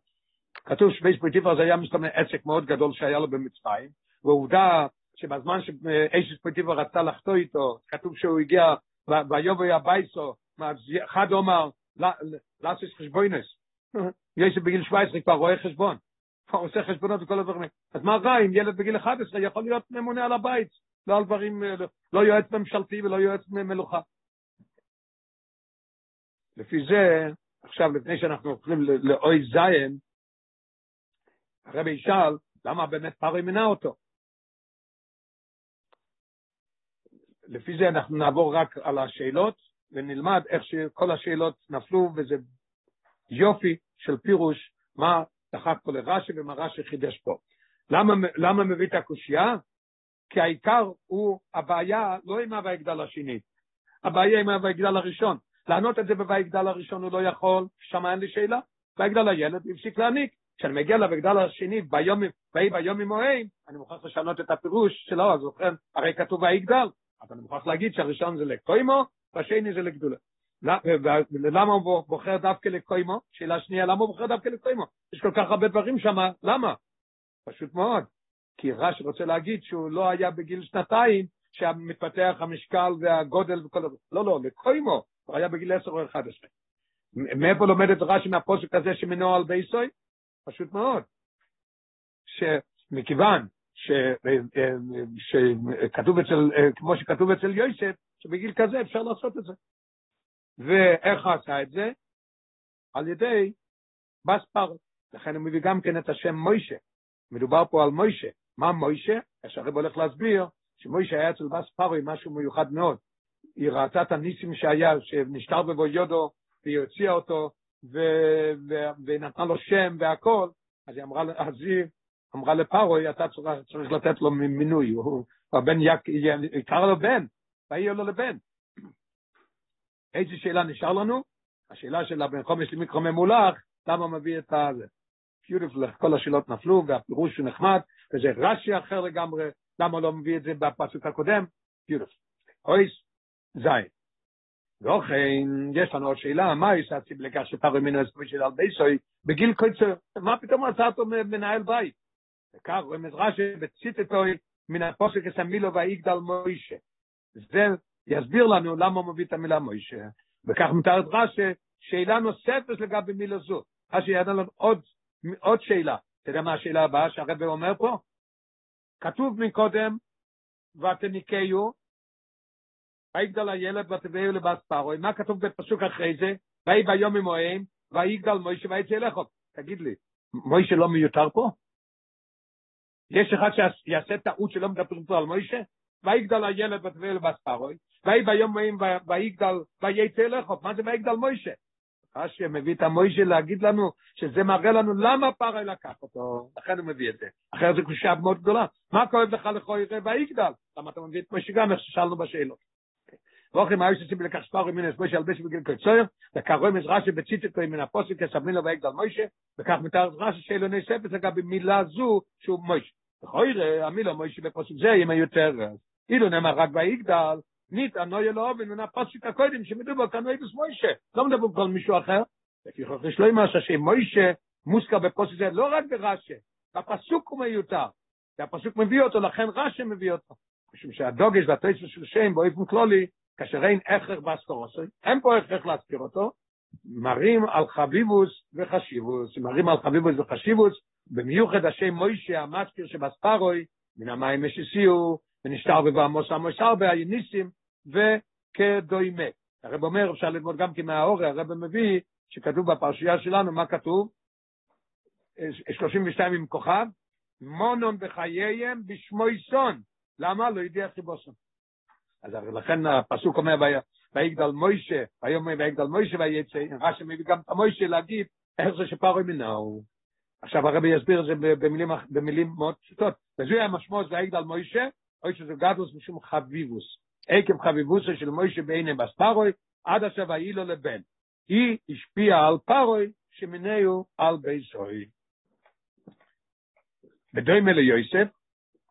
Speaker 1: כתוב שבית פוטיפר זה היה מסתמן עסק מאוד גדול שהיה לו במצרים, ועובדה שבזמן שאשת פוטיפר רצתה לחטוא איתו, כתוב שהוא הגיע ויבוא הביתה, אחד אומר, לעשות חשבונות. יש בגיל 17 כבר רואה חשבון. כבר עושה חשבונות וכל הדברים. אז מה רע אם ילד בגיל 11 יכול להיות ממונה על הבית, לא על דברים, לא יועץ ממשלתי ולא יועץ מלוכה. לפי זה, עכשיו לפני שאנחנו הולכים לאוי זיין, הרבי ישאל, למה באמת פארי מינה אותו? לפי זה אנחנו נעבור רק על השאלות, ונלמד איך שכל השאלות נפלו, וזה יופי של פירוש מה דחק פה לרש"י ומה רש"י חידש פה. למה, למה מביא את הקושייה? כי העיקר הוא הבעיה לא עם הויגדל השני, הבעיה עם הויגדל הראשון. לענות את זה בויגדל הראשון הוא לא יכול, שם אין לי שאלה. ויגדל הילד הפסיק להעניק. כשאני מגיע לויגדל השני ביום, ויהי ביום עמהם, אני מוכרח לשנות את הפירוש שלו, אז ובכן, הרי כתוב ויגדל. אז אני מוכרח להגיד שהראשון זה לקוימו, והשני זה לגדולה. למה הוא בוחר דווקא לקוימו? שאלה שנייה, למה הוא בוחר דווקא לקוימו? יש כל כך הרבה דברים שם, למה? פשוט מאוד. כי רש"י רוצה להגיד שהוא לא היה בגיל שנתיים, שמתפתח המשקל והגודל וכל דבר. לא, לא, לקוימו, הוא היה בגיל 10 או 11. מאיפה לומד את רש"י מהפוסק הזה שמנוע על בייסוי? פשוט מאוד. שמכיוון שכתוב אצל, כמו שכתוב אצל יוסף, שבגיל כזה אפשר לעשות את זה. ואיך עשה את זה? על ידי בס. לכן הוא מביא גם כן את השם מוישה. מדובר פה על מוישה. מה מוישה? שהרב הולך להסביר שמוישה היה אצל בס פרו עם משהו מיוחד מאוד. היא ראתה את הניסים שהיה, שנשתר בבו יודו, והיא הוציאה אותו, ונתנה לו שם והכל, אז היא אמרה, אז היא אמרה לפרוי, אתה צריך, צריך לתת לו מינוי, הוא, הבן יק, היא קרא לו בן, ויהי לו לבן. איזה שאלה נשאר לנו? השאלה של הבן חומש למיקרו ממולח, למה מביא את הזה? פיוטיפול, כל השאלות נפלו, והפירוש הוא נחמד, וזה רש"י אחר לגמרי, למה לא מביא את זה בפסוק הקודם? פיוטיפול. אויס, זין. ואוכן, יש לנו עוד שאלה, מה יש להציב לכך שפרו מינו אספוי של אלבי בגיל קוצר, מה פתאום עשה אותו מנהל בית? וכך רמז רש"י בציטטוי מן הפוסק הסמילו והיגדל מוישה. זה יסביר לנו למה הוא מביא את המילה מוישה. וכך מתארת רש"י, שאלה נוספת לגבי מילה זו. רש"י ידע לנו עוד, עוד שאלה. אתה יודע מה השאלה הבאה שהרבא אומר פה? כתוב מקודם, ותניקהו, ויגדל הילד ותביאו לבת פרוי, מה כתוב בפסוק אחרי זה? ויהי ביום ממוהם, ויגדל מוישה ויצא אליכו. תגיד לי, מוישה לא מיותר פה? יש אחד שיעשה טעות שלא מדברים פה על מוישה? ויגדל הילד ותביאו לבת פרוי, ויהי ביום ממוהם ויגדל ויצא אליכו. מה זה ויגדל מוישה? רש"י מביא את המוישה להגיד לנו שזה מראה לנו למה פרעה לקח אותו, לכן הוא מביא את זה. אחרת זו קושייה מאוד גדולה. מה כואב לך לכוי רבע ויגדל? למה אתה מביא את מוישה גם איך ששאלנו בשאלות? ואוכלים היו שצים לקח ספרו מן הסבוי של בש בגיל קצויר, וקרוי מזרשי בציטטו עם הפוסק כסבמין לו ויגדל מוישה, וכך מתאר רש"י שאלו נספת לגבי מילה זו שהוא מוישה. וכוי המילה מוישה בפוסק זה יהיה מיותר. אילו נאמר רק ויגדל, נית הנוי אלוהובין מן הפוסק הקודם שמדובר כאן אוהבס מוישה. לא מדבר כל מישהו אחר. לפיכך יש לו אמר שמוישה מוזכר בפוסק זה לא רק ברש"י, הפסוק הוא מיותר. והפסוק מביא אותו, לכן רש"י מביא אותו. משום שהדוגש והטייס של שם באופן כלולי כאשר אין הכרח באסקורוסוי, אין פה הכרח להזכיר אותו, מראים על חביבוס וחשיבוס, מראים על חביבוס וחשיבוס, במיוחד השם מוישה המזכיר שבספרוי, מן המים משיסיו, ונשתר בבעמוס עמוס הרבה היניסים, וכדוימה. הרב אומר, אפשר ללמוד גם כי מהאורי, הרב מביא, שכתוב בפרשייה שלנו, מה כתוב? 32 עם כוכב, מונון בחייהם בשמוי סון. למה? לא ידיע חיבוסון. אז לכן הפסוק אומר ויגדל מוישה, היום ויגדל מוישה ויצא, רש"י מביא גם את המוישה להגיד איך זה שפרוי מנהו. עכשיו הרבי יסביר את זה במילים, במילים מאוד פשוטות. וזו היה משמעות ויגדל מוישה, או שזה גדלוס משום חביבוס. עקב חביבוסו של מוישה בעיני בספרוי, עד עכשיו ויהי לו לבן. היא השפיעה על פרוי שמינהו על ביסוי. בדומה ליוסף,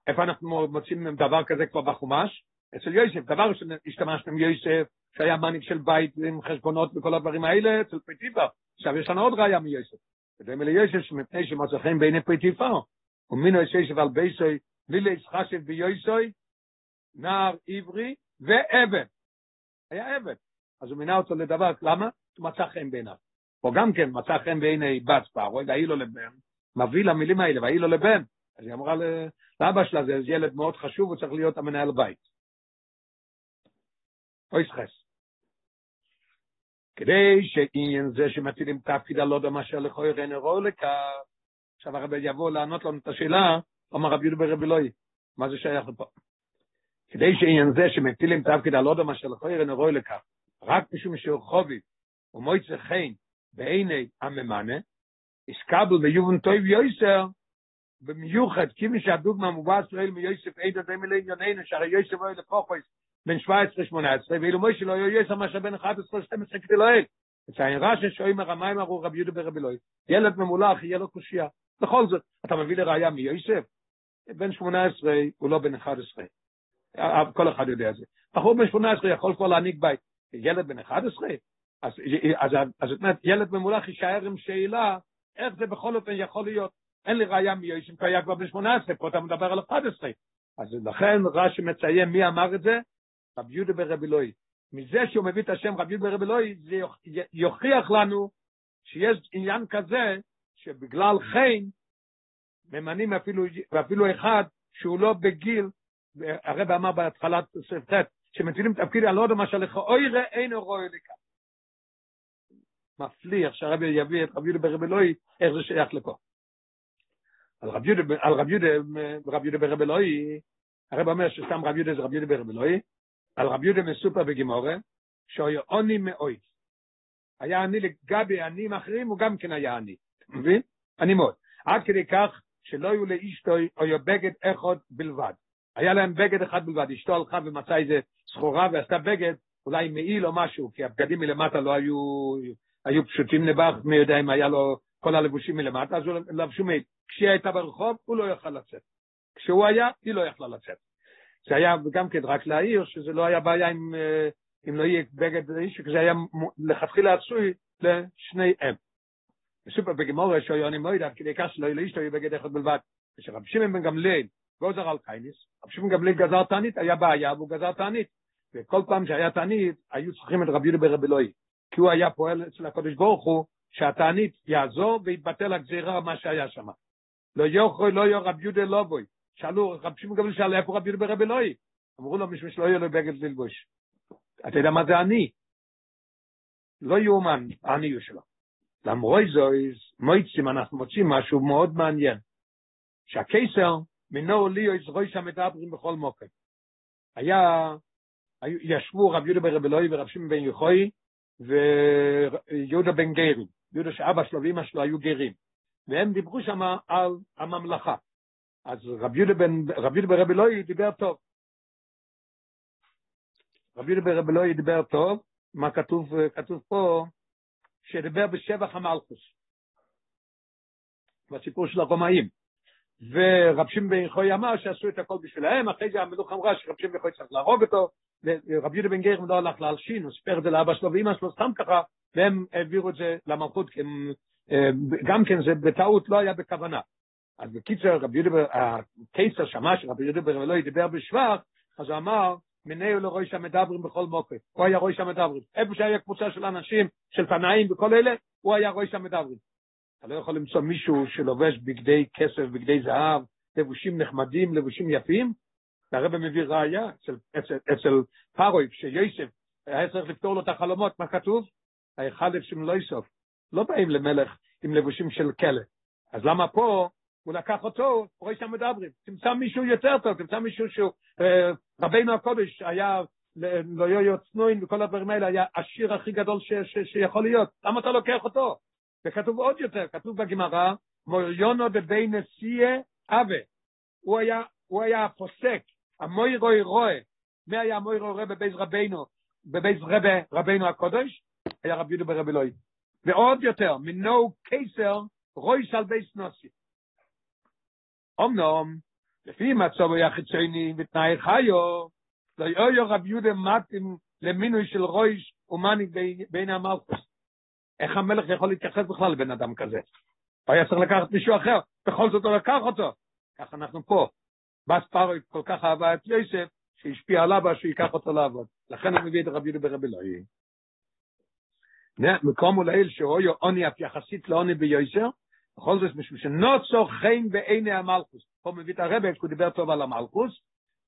Speaker 1: איפה אנחנו מוצאים דבר כזה כבר בחומש? אצל יוסף, דבר שהשתמשנו עם יוסף, שהיה מניק של בית עם חשבונות וכל הדברים האלה, אצל פריטיפה. עכשיו יש לנו עוד ראיה מיוסף. ודומה ליוסף שמפני שמצא חן בעיני פריטיפה, ומינו את יוסף על בייסוי, לילה ישחשב ביוסוי, נער עברי ועבד. היה עבד. אז הוא מינה אותו לדבר, למה? הוא מצא חן בעיניו. פה גם כן מצא חן בעיני בת פרעה, והיא לו לבן, מביא למילים האלה, והיא לו לבן. אז היא אמרה לאבא שלה, זה ילד מאוד חשוב, הוא צריך להיות המנהל בית. אויס חס. כדי שעניין זה שמטילים תפקיד על עוד מאשר לכוי רנרו לכך, עכשיו הרבי יבוא לענות לנו את השאלה, אומר רבי יהודה ברבי לוי, מה זה שייך לפה? כדי שעניין זה שמטילים תפקיד על עוד מאשר לכוי רנרו לכך, רק משום שהוא חובי ומויצה חן בעיני הממנה, הסקבל ביובן טוב יויסר, במיוחד כמי שהדוגמה מובא ישראל מיוסף עדה דמי לענייננו, שהרי יוסף אוי לפוחויס בין 17-18, ואילו מוישה לא יהיה יסר מאשר בין 11-12 כדי לאל. וציין רש"י שאוים הרמיים אמרו רבי יהודה ברבי לוי, ילד ממולח יהיה לו קושייה. בכל זאת, אתה מביא לראיה מיוסף? בן 18 הוא לא בן 11. כל אחד יודע זה. בחור בן 18 יכול כבר להעניק בית. ילד בן 11? אז, זאת אומרת, ילד ממולח יישאר עם שאלה, איך זה בכל אופן יכול להיות? אין לי ראיה מיוסף, כי היה כבר בן 18, פה אתה מדבר על 11. אז לכן רש"י מציין מי אמר את זה, רב יהודה ברבי לוי. מזה שהוא מביא את השם רב יהודה ברבי לוי, זה יוכיח לנו שיש עניין כזה, שבגלל חן, ממנים אפילו, ואפילו אחד שהוא לא בגיל, הרב אמר בהתחלת ח', שמטילים תפקיד על עוד מה שלך אוי ראה אינו רואה לכאן. מפליא איך שהרבי יביא את רב יהודה ברבי לוי, איך זה שייך לפה. על רב יהודה, רב יהודה, רב יהודה ברבי לוי, הרב אומר שסתם רב יהודה זה רב יהודה ברבי לוי, על רבי יהודה מסופר בגימורה, שהיה עוני מאוי. היה עני לגבי עניים אחרים, הוא גם כן היה עני. מבין? עני מאוד. עד כדי כך שלא היו לאשתו או בגד אחד בלבד. היה להם בגד אחד בלבד. אשתו הלכה ומצאה איזה סחורה ועשתה בגד, אולי מעיל או משהו, כי הבגדים מלמטה לא היו, היו פשוטים נבח, מי יודע אם היה לו כל הלבושים מלמטה, אז הוא לבשו מעיל. כשהיא הייתה ברחוב, הוא לא יכל לצאת. כשהוא היה, היא לא יכלה לצאת. זה היה גם כן רק להעיר שזה לא היה בעיה עם, אם לא יהיה בגד איש, כי זה היה לכתחילה עשוי לשניהם. בסופר בגמורה שיוני מוידע, כדי כך שלא יהיה לאשתו יהיה בגד אחד בלבד. כשרב שמעון בן גמליאל גוזר על קייניס, רב שמעון גמליאל גזר תענית, היה בעיה והוא גזר תענית. וכל פעם שהיה תענית, היו צריכים את רב יהודה ברב אלוהי. כי הוא היה פועל אצל הקדוש ברוך הוא, שהתענית יעזור ויתבטל הגזירה מה שהיה שם. לא יוכל לא יור רב יהודה לא בוי. שאלו, רב שמעון גמליאל שאל איפה רב יהודה ברב אלוהי? אמרו לו, משום שלא יהיה לו בגד ללבוש. אתה יודע מה זה אני? לא יאומן, העניות שלו. למרות זויז, מויצים, אנחנו מוצאים משהו מאוד מעניין. שהקיסר, מינו לי יש רויש המדברים בכל מוקד. היה, ישבו רב יהודה ברב אלוהי ורב שמעון בן יחוי ויהודה בן גרים. יהודה שאבא שלו ואמא שלו היו גרים. והם דיברו שם על הממלכה. אז רב יהודה ברב אלוהי דיבר טוב. רבי יהודה ברב לא ידבר טוב, מה כתוב, כתוב פה, שדיבר בשבח המלכוס, בסיפור של הרומאים. ורב שמעון בן יחוי אמר שעשו את הכל בשבילהם, אחרי זה המלוך אמרה שרב שמעון בן יחוי צריך להרוג אותו, ורב יהודה בן גרם לא הלך להלשין, הוא סיפר את זה לאבא שלו ואמא שלו סתם ככה, והם העבירו את זה למלכות, גם כן זה בטעות לא היה בכוונה. אז בקיצר, רבי יהודה, הקיסר שמע שרבי יהודה ברב לא ידבר בשבח, אז הוא אמר, מנהו לרוי שהמדברים בכל מוקד. הוא היה רוי שהמדברים. איפה שהיה קבוצה של אנשים, של תנאים וכל אלה, הוא היה רוי שהמדברים. אתה לא יכול למצוא מישהו שלובש בגדי כסף, בגדי זהב, לבושים נחמדים, לבושים יפים. והרבא מביא ראייה אצל, אצל, אצל פרוי, כשיוסף היה צריך לפתור לו את החלומות, מה כתוב? ההיכל שם לא יסוף. לא באים למלך עם לבושים של כלא. אז למה פה הוא לקח אותו, רואה שם מדברים. תמצא מישהו יותר טוב, תמצא מישהו שהוא, אה, רבינו הקודש היה, לא יהיו צנועים וכל הדברים האלה, היה השיר הכי גדול ש, ש, שיכול להיות. למה אתה לוקח אותו? וכתוב עוד יותר, כתוב בגמרא, מוריונו בבי נשיאה אבה. הוא היה, הוא היה הפוסק, המוירוי רואה. מי היה המוירוי רואה בבייס רבינו, בבייס רבי, רבינו הקודש? היה רבי יהודה ברבי אלוהי. ועוד יותר, מינו קיסר רויס על בייס נוסי. אמנם, לפי מצב היה חיצוני ותנאי חיו, לא יהיו רב יהודה מתאים למינוי של רויש ומאני בין המלכוס. איך המלך יכול להתייחס בכלל לבן אדם כזה? הוא היה צריך לקחת מישהו אחר, בכל זאת הוא לקח אותו. ככה אנחנו פה. בס פרוי כל כך אהבה את יוסף, שהשפיע עליו שיקח אותו לעבוד. לכן הוא מביא את רב יהודה ברב אלוהי. מקום אולי שאויו עוני אף יחסית לעוני ביוסר, בכל זאת משום שנוצו חן בעיני המלכוס. פה מביא את הרבה, הוא דיבר טוב על המלכוס,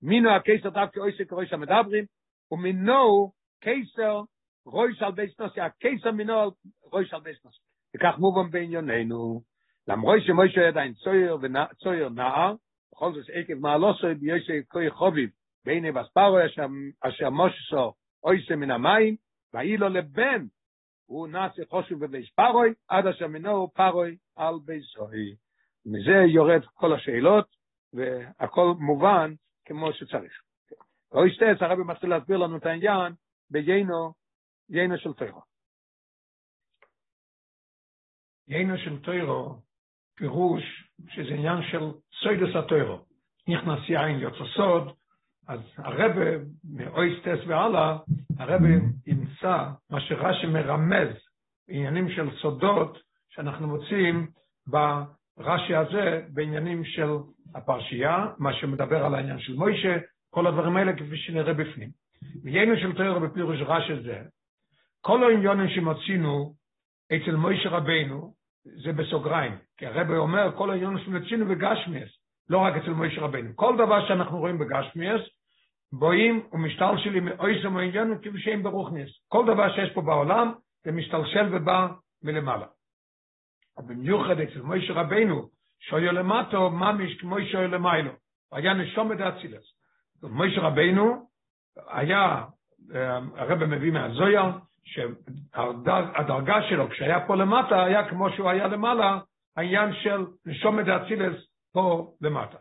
Speaker 1: מינו הקיסר דווקא אויסר כרוי שהמדברים, ומינו קיסר רויש על בייס נוסי, הקיסר מינו רויש על בייס נוסי. וכך מובן בענייננו, למרוי שמוישה עדיין צויר וצויר נער, בכל זאת עקב מעלוסו ביוסי כוי חוביב, בעיני בספרו אשר מושסו אויסר מן המים, ואי לבן, הוא נעשה חושו בבייס פרוי, עד אשר מינו פרוי על בייסוי. מזה יורד כל השאלות, והכל מובן כמו שצריך. רואי שטץ, הרבי מתחיל להסביר לנו את העניין ביינו, יינו של טוירו. יינו של טוירו, פירוש שזה עניין של סוידוס הטוירו. נכנס יין יוצא סוד, אז הרבה, מאויסטס והלאה, הרבה ימצא מה שרש"י מרמז בעניינים של סודות שאנחנו מוצאים ברש"י הזה בעניינים של הפרשייה, מה שמדבר על העניין של מוישה, כל הדברים האלה כפי שנראה בפנים. בעניינו של תואר בפירוש רש"י זה, כל העניונים שמצינו אצל מוישה רבינו, זה בסוגריים, כי הרב אומר כל העניונים שמצינו בגשמיאס, לא רק אצל מוישה רבינו. כל דבר שאנחנו רואים בגשמיאס, בואים ומשתלשלים מאויסם העניונים כפי שהם ברוכניס. כל דבר שיש פה בעולם, זה משתלשל ובא מלמעלה. במיוחד אצל מוישה רבינו, שויו למטו, ממש כמו שויו למיילו. היה נשום את האצילס. מוישה רבינו היה, הרב מביא מהזויר, שהדרגה שלו כשהיה פה למטה היה כמו שהוא היה למעלה, העניין של נשום את האצילס פה למטה.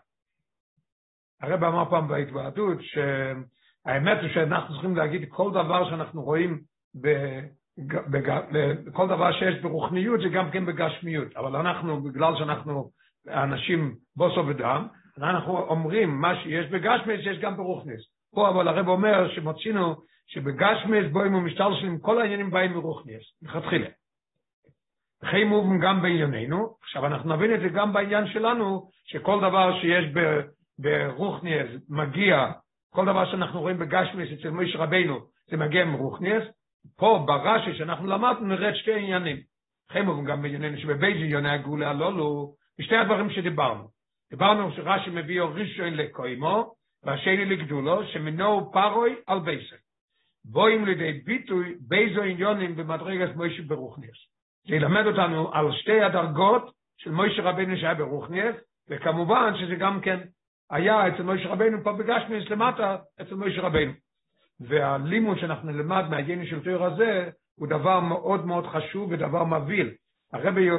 Speaker 1: הרב אמר פעם בהתוועדות שהאמת היא שאנחנו צריכים להגיד כל דבר שאנחנו רואים כל דבר שיש ברוחניות זה גם כן בגשמיות, אבל אנחנו, בגלל שאנחנו אנשים בוסו ודם, אנחנו אומרים מה שיש בגשמיות שיש גם ברוחניס. פה אבל הרב אומר שמוצאינו שבגשמס בוים ומשתלשלים כל העניינים באים מרוחניאס, לכתחילה. וכי מובן גם בענייננו, עכשיו אנחנו נבין את זה גם בעניין שלנו, שכל דבר שיש ברוחניאס מגיע, כל דבר שאנחנו רואים בגשמס אצל מויש רבינו, זה מגיע מרוחניאס, פה ברש"י שאנחנו למדנו נראה את שתי עניינים. מובן גם בענייננו שבבייזי יוני הגאולה הללו, בשתי הדברים שדיברנו. דיברנו שרש"י מביא ראשון לקוימו, והשני לגדולו, שמנו פרוי על בייסר. בואים לידי ביטוי באיזו עניונים במדרגת מוישה ברוכניאס. זה ילמד אותנו על שתי הדרגות של מוישה רבינו שהיה ברוכניאס, וכמובן שזה גם כן היה אצל מוישה רבינו פה בגשמיאס למטה אצל מוישה רבינו. והלימוד שאנחנו נלמד מהגני של תיאור הזה הוא דבר מאוד מאוד חשוב ודבר מבהיל. הרבי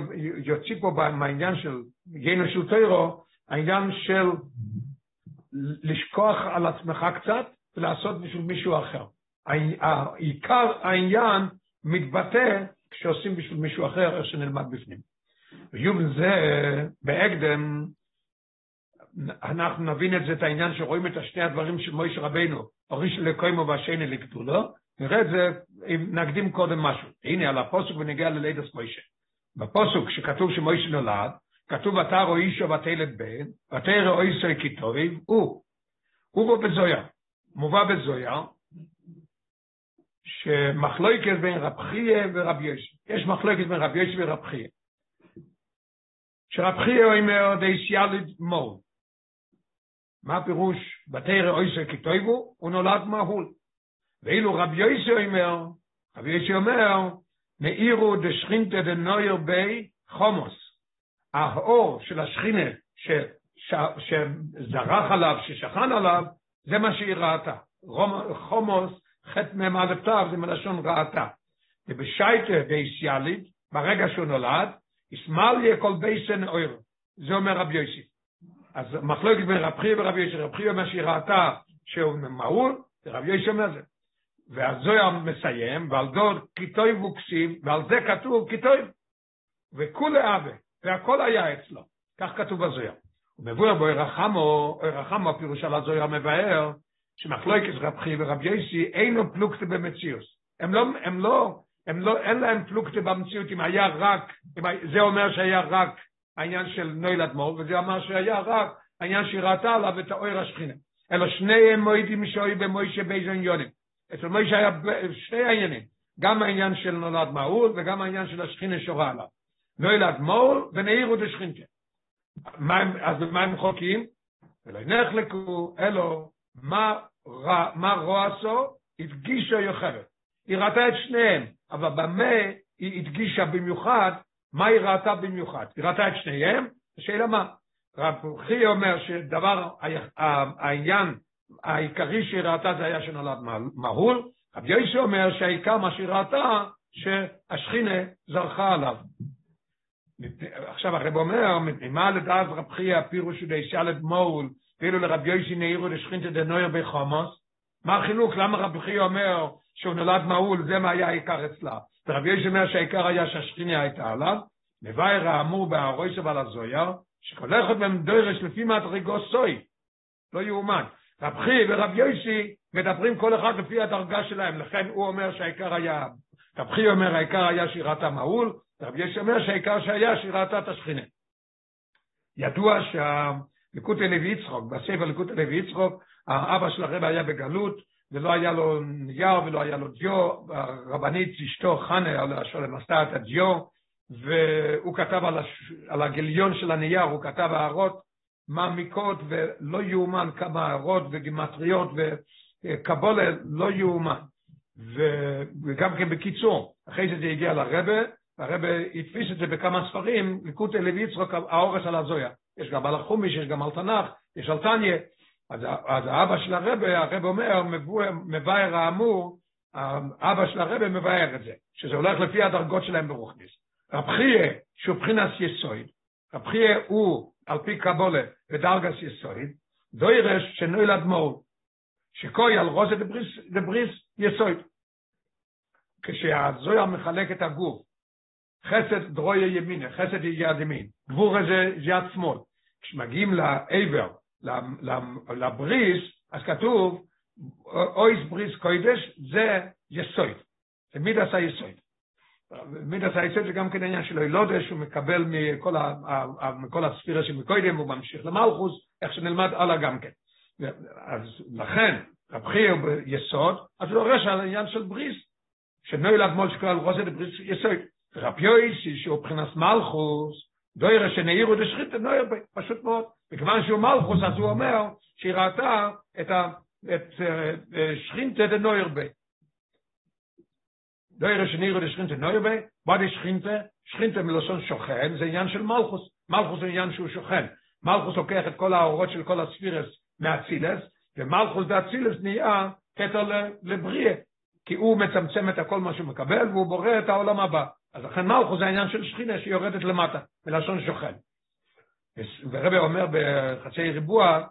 Speaker 1: יוציא פה מהעניין של גני של תיאורו, העניין של לשכוח על עצמך קצת ולעשות בשביל מישהו אחר. עיקר העניין מתבטא כשעושים בשביל מישהו אחר, איך שנלמד בפנים. ויום זה, בהקדם, אנחנו נבין את זה, את העניין שרואים את השני הדברים של מויש רבינו, הראשון לקוימו והשני לגדולו, נראה את זה, אם נקדים קודם משהו. הנה, על הפוסק ונגיע ללידס מוישה. בפוסק שכתוב שמוישה נולד, כתוב או אישו ותלת בן, ותר או איסו כיתובים, הוא. הוא בו בזויה. מובא בזויה, שמחלוקת בין רב חייה ורב ישי. יש מחלוקת בין רב ישי ורב חייה. שרב חייה אומר דייסיאליד מול. מה הפירוש בתרא אויסר כתויבו? הוא נולד מהול. ואילו רב ישי אומר, רב ישי אומר, מאירו דשכינתא דנויר בי חומוס. האור של השכינה ש, ש, שזרח עליו, ששכן עליו, זה מה שהיא ראתה. חומוס, חטא מ"א תו, זה מלשון ראתה. ובשייטה דייסיאלית, ברגע שהוא נולד, ישמאל כל בייסן אויר. זה אומר רבי יוסי. אז מחלוקת בין רב חייא ורבי יוסי, רב חייא אומר שהיא ראתה שהוא מהול, ורבי יוסי אומר זה. והזויר מסיים, ועל דור כיתוי ווקסים, ועל זה כתוב כיתוי, וכולי אבה. והכל היה אצלו, כך כתוב בזויר. ומבואר בו רחמו, רחמו הפירוש על הזויר המבאר, שמחלוקת רב חי ורב יסי אינו פלוקטה במציאוס. הם לא, הם לא, הם לא, אין להם פלוקטה במציאות אם היה רק, אם, זה אומר שהיה רק העניין של נויל אדמו"ר, וזה אומר שהיה רק העניין שהיא עליו את האויר השכינה. אלא שניהם מועידים שוי במוישה בייזון יונים. אצל מוישה היה שני העניינים, גם העניין של נולד מעול וגם העניין של השכינה שורה עליו. לא ילד מול ונעירו דשכינקה. אז במה הם חוקים? ולא נחלקו, אלו, מה, מה רוע עשו? הדגישה יוכרת. היא ראתה את שניהם, אבל במה היא הדגישה במיוחד, מה היא ראתה במיוחד? היא ראתה את שניהם, השאלה מה? רב חי אומר שדבר, העניין העיקרי שהיא ראתה זה היה שנולד מהול, רב יויסי אומר שהעיקר מה שהיא ראתה, שהשכינה זרחה עליו. עכשיו הרב אומר, מה לדעת רב חייא הפירוש די שלד מול, ואילו לרב יוישי נעירו לשכינתא דנויר בחומוס, מה החילוק, למה רב חייא אומר שהוא נולד מעול, זה מה היה העיקר אצלה. ורב יוישי אומר שהעיקר היה שהשכינה הייתה עליו, מבאר האמור בהרוי שבעל הזויר, שכל אחד מהם דורש לפי מדרגו סוי, לא יאומן. רב חייא ורב יוישי מדברים כל אחד לפי הדרגה שלהם, לכן הוא אומר שהעיקר היה, רב חייא אומר העיקר היה שירת המעול, רבי יש אומר שהעיקר שהיה את השכינה. ידוע שהליקוטי לוי יצחוק, בספר ליקוטי לוי יצחוק, האבא של הרב היה בגלות, ולא היה לו נייר ולא היה לו דיו, הרבנית אשתו חנה, השולם עשתה את הדיו, והוא כתב על, הש... על הגיליון של הנייר, הוא כתב הערות מעמיקות ולא יאומן כמה הערות וגימטריות וקבולה לא יאומן. וגם כן בקיצור, אחרי זה זה הגיע לרבה, הרב התפיס את זה בכמה ספרים, ליקוט לוי יצחוק, האורס על הזויה. יש גם על החומיש, יש גם על תנ"ך, יש על תניא. אז, אז האבא של הרב, הרב אומר, מבאר האמור, האבא של הרב מבאר את זה, שזה הולך לפי הדרגות שלהם ברוכניס. רב חייה, שהוא מבחינת יסויד, רב חייה הוא, על פי קבולה, בדרגס יסויד, דוירש שנוילד מור, שקוי על רוזה דבריס, דבריס יסויד. כשהזויה מחלק את הגוף חסד דרויה ימינה, חסד יד ימין, גבור הזה יד שמאל. כשמגיעים לעבר, לבריס, אז כתוב, אויס בריס קוידש זה יסויד. זה מידס היסויד. מידס היסויד זה גם כן עניין שלו ילודה שהוא מקבל מכל, מכל הספירה שמקוידם הוא ממשיך למלכוס, איך שנלמד הלאה גם כן. אז לכן, רב חייא ביסוד, אז הוא דורש על העניין של בריס, שנוי לך מול שקול רוסה לבריס יסוד. רב יויסי שהוא מבחינת מלכוס, דוירה שנעירו דשחית נויר פשוט מאוד. מכיוון שהוא מלכוס, אז הוא אומר שהיא ראתה את, שכינתה דנויר בי. דוירה שנעירו דשכינתה נויר בי, מה שכינתה? שכינתה מלשון שוכן, זה עניין של מלכוס. מלכוס זה עניין שהוא שוכן. מלכוס לוקח את כל האורות של כל הספירס מהצילס, ומלכוס דאצילס נהיה כתר לבריאה, כי הוא מצמצם את הכל מה שהוא מקבל, והוא בורא את העולם הבא. אז לכן מלכוס זה העניין של שכינה שיורדת למטה, מלשון שוכן. ורבי אומר בחצי ריבוע,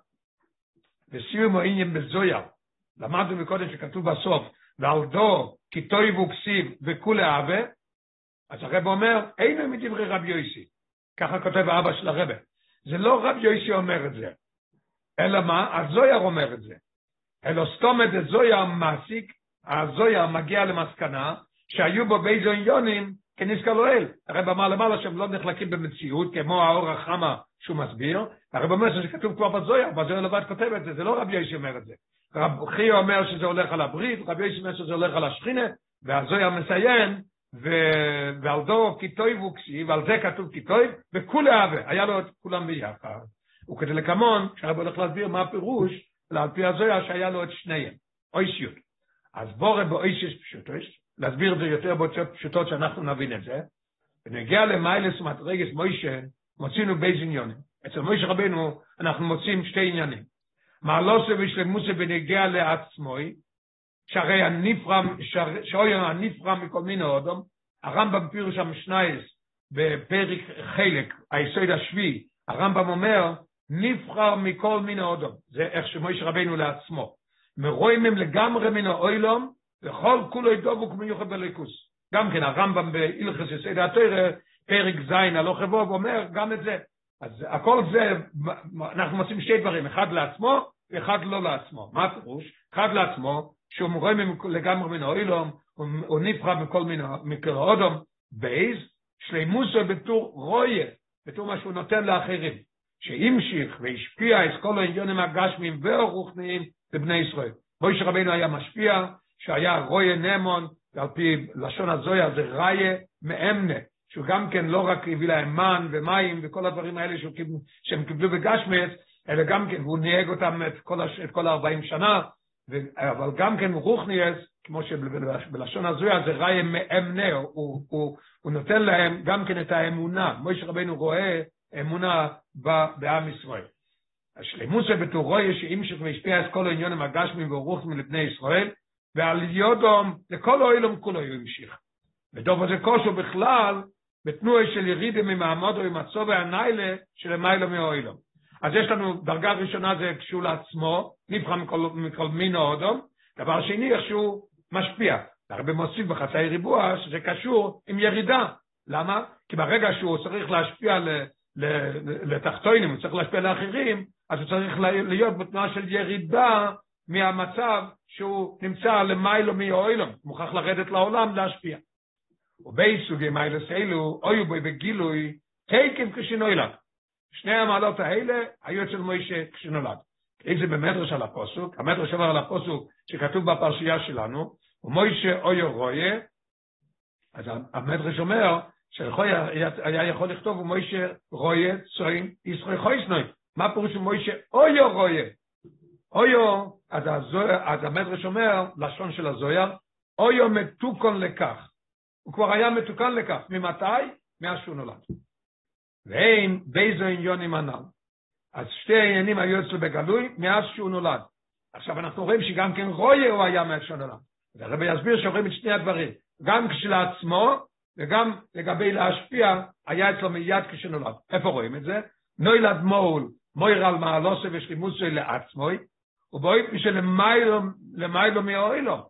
Speaker 1: בסיום העניין בזויה, למדנו מקודם שכתוב בסוף, ועל דו כי תויבו כסיב וכולי אהבה, אז הרב אומר, אינו מדברי רבי יויסי. ככה כותב האבא של הרב. זה לא רבי יויסי אומר את זה, אלא מה? הזויר אומר את זה. אלא סתום את הזויר מעסיק, הזויר מגיע למסקנה שהיו בו באיזו עניונים כנזכר לאל. הרב אמר למעלה שהם לא נחלקים במציאות, כמו האור החמה שהוא מסביר, הרב אומר שזה כתוב כבר בזויר, בזויר לבד כותב את זה, זה לא רבי יויסי אומר את זה. רב חייא אומר שזה הולך על הברית, רבי יויסי אומר שזה הולך על השכינה, והזויר מסיים, ו... ועל דו כיתויב הוא ועל זה כתוב כיתויב, וכולי אהבה, היה לו את כולם ביחד. וכדי לקמון, כשהרב הולך להסביר מה הפירוש, על פי הזויה שהיה לו את שניהם, אויסיות. אז בורא באויסיס פשוטות, להסביר את זה יותר באותיות פשוטות שאנחנו נבין את זה, ונגיע למיילס ומדרגס מוישה, מוצאינו בייז עניונים. אצל מוישה רבנו אנחנו מוצאים שתי עניינים. מעלוסה ושלמוסה בנגיע לעצמוי, שהרי הנפרע, שאוי הנפרע מכל מיני אודום, הרמב"ם פירוש המשנייס בפרק חלק, היסוד השביעי, הרמב"ם אומר, נבחר מכל מיני אודום, זה איך שמויש רבנו לעצמו. מרואים הם לגמרי מן האוילום, וכל כולו ידובוק מיוחד בליכוס. גם כן הרמב"ם בהלכס יסד התוירה, פרק ז' הלוך חבוב, אומר גם את זה. אז הכל זה, אנחנו מוצאים שתי דברים, אחד לעצמו ואחד לא לעצמו. מה הפירוש? אחד לעצמו, שהוא מרואים לגמרי מן האוילום, הוא נבחר מכל מיני אודום, בייז, שלימוסו בתור רויה, בתור מה שהוא נותן לאחרים. שהמשיך והשפיע את כל העניונים הגשמיים והרוחניים בבני ישראל. מוישה רבינו היה משפיע, שהיה רויה נמון, ועל פי לשון הזויה זה ראיה מאמנה, שהוא גם כן לא רק הביא להם מן ומים וכל הדברים האלה שהם קיבלו בגשמית, אלא גם כן, והוא נהג אותם את כל, הש, את כל 40 שנה, ו, אבל גם כן רוחניאס, כמו שבלשון הזויה זה ראיה מאמנה, הוא, הוא, הוא נותן להם גם כן את האמונה. מוישה רבינו רואה אמונה בעם ישראל. השלימות זה בתורו יש שימשך והשפיע את כל העניונים הגשמים והרוחמים לבני ישראל, ועל יודום לכל האוילום כולו הוא המשיך. ודוב הזה כושו בכלל, בתנועה של ירידה ממעמודו הצובע הניילה של המיילו מהאוילום. אז יש לנו דרגה ראשונה זה קשור לעצמו, נבחר מכל, מכל מין האודום, דבר שני איך שהוא משפיע. הרבה מוסיף בחצאי ריבוע שזה קשור עם ירידה. למה? כי ברגע שהוא צריך להשפיע לתחתונים, הוא צריך להשפיע לאחרים, אז הוא צריך להיות בתנועה של ירידה מהמצב שהוא נמצא למיילו מאוילום, מוכרח לרדת לעולם להשפיע. ובי סוגי מיילוס אלו, אוי בוי בגילוי, תקף כשנולד. שני המעלות האלה היו אצל מוישה כשנולד. איזה במדרש על הפוסוק, המדרש עבר על הפוסוק שכתוב בפרשייה שלנו, ומוישה אויו רויה, אז המדרש אומר, שיכול היה יכול לכתוב ומוישה רויה צוין ישראל חויסנוי. מה פירוש מוישה אויו רויה? אויו, אז, אז המדרש אומר, לשון של הזויר, אויו מתוקון לכך. הוא כבר היה מתוקן לכך. ממתי? מאז שהוא נולד. ואין באיזו עניונים הנ"ל. אז שתי העניינים היו אצלו בגלוי מאז שהוא נולד. עכשיו אנחנו רואים שגם כן רויה הוא היה מאז שהוא נולד. והרבי יסביר שרואים את שני הדברים. גם כשלעצמו וגם לגבי להשפיע, היה אצלו מיד כשנולד. איפה רואים את זה? נוילד מול, מויר על מעלוסי ושלימוסי לעצמוי, ובאופן שלמיילו מאוילום.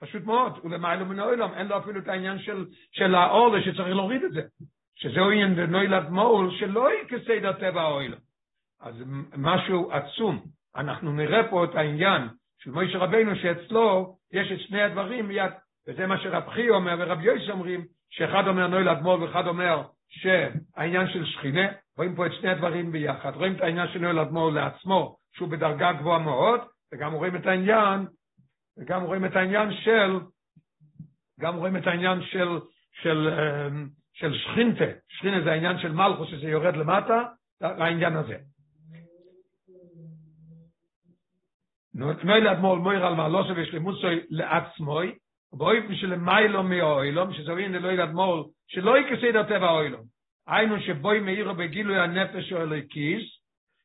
Speaker 1: פשוט מאוד, הוא למיילו מאוילום, אין לו אפילו את העניין של, של האור שצריך להוריד את זה. שזהו עניין בנוילד מול, שלא יכסד הטבע האוילום. אז משהו עצום. אנחנו נראה פה את העניין של מוישה רבינו שאצלו יש את שני הדברים מיד, וזה מה שרב חי אומר ורב יויס אומרים, שאחד אומר נוי לאדמו"ר ואחד אומר שהעניין של שכינה, רואים פה את שני הדברים ביחד, רואים את העניין של נוי לאדמו"ר לעצמו, שהוא בדרגה גבוהה מאוד, וגם רואים את העניין, וגם רואים את העניין של, גם רואים את העניין של, של, של שכינתה, שכינה זה העניין של מלכוס שזה יורד למטה, לעניין הזה. נו, תמי לאדמול מויר על מעלוסו ושלימוסוי לעצמוי, ואוי בשביל מיילו מאוילום, ללוי לאדמול, שלא יקסי את הטבע אוילום. היינו שבוי מאירו בגילוי הנפש או אלוקיס,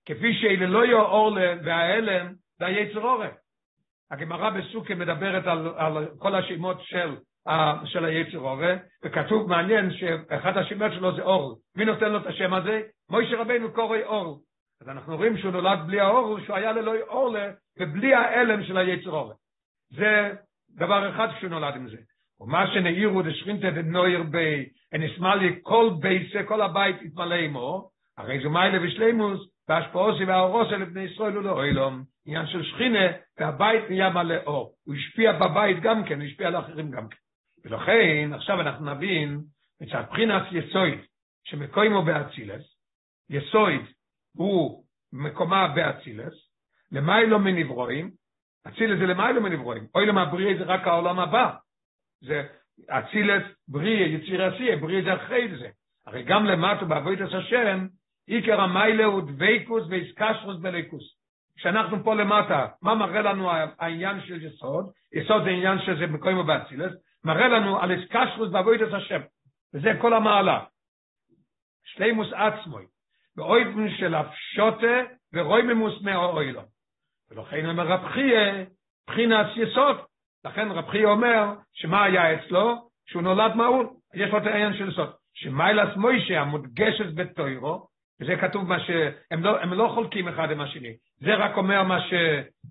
Speaker 1: כפי שאלה לא יהיו אור וההלם, זה היצר אורם. הגמרא בסוכה מדברת על, על כל השמות של, של היצר אורה, וכתוב מעניין שאחד השמות שלו זה אור. מי נותן לו את השם הזה? מוישה רבנו קורא אור. אז אנחנו רואים שהוא נולד בלי האור, שהוא היה ללא אור ובלי האלם של היצר אורה. זה דבר אחד שהוא נולד עם זה. ומה שנעירו דשכינתא דנויר בי, ונשמע לי כל בייסה, כל הבית יתמלא עמו, הרי זו מיילה ושלימוס, והשפעוסי והאורוסי לבני ישראל ולאוילום, עניין של שכינה, והבית נהיה מלא אור. הוא השפיע בבית גם כן, הוא השפיע על גם כן. ולכן, עכשיו אנחנו נבין, מצד בחינת יסויד, שמקוימו באצילס, יסויד הוא מקומה באצילס, למיילו מנברואים, אצילס זה למיילו מנברואים, אוילום הבריא זה רק העולם הבא. זה אצילס, בריא, יציר עשייה, בריא זה אחרי זה. הרי גם למטה בעבודת השם, עיקר המיילה הוא דבייקוס ואיסקשרוס בליכוס. כשאנחנו פה למטה, מה מראה לנו העניין של יסוד? יסוד זה עניין שזה מקוים ובאצילס, מראה לנו על איסקשרוס בעבודת השם. וזה כל המעלה. שלימוס עצמוי, באויבן של הפשוטה ורוי ממוס מהאוילום. ולכן אומר רב חייה, בחינת יסוד. לכן רב חייה אומר, שמה היה אצלו? שהוא נולד מעול. יש לו את העניין של יסוד. שמיילס מוישה המודגשת בתוירו, וזה כתוב מה שהם לא, הם לא חולקים אחד עם השני. זה רק אומר מה ש...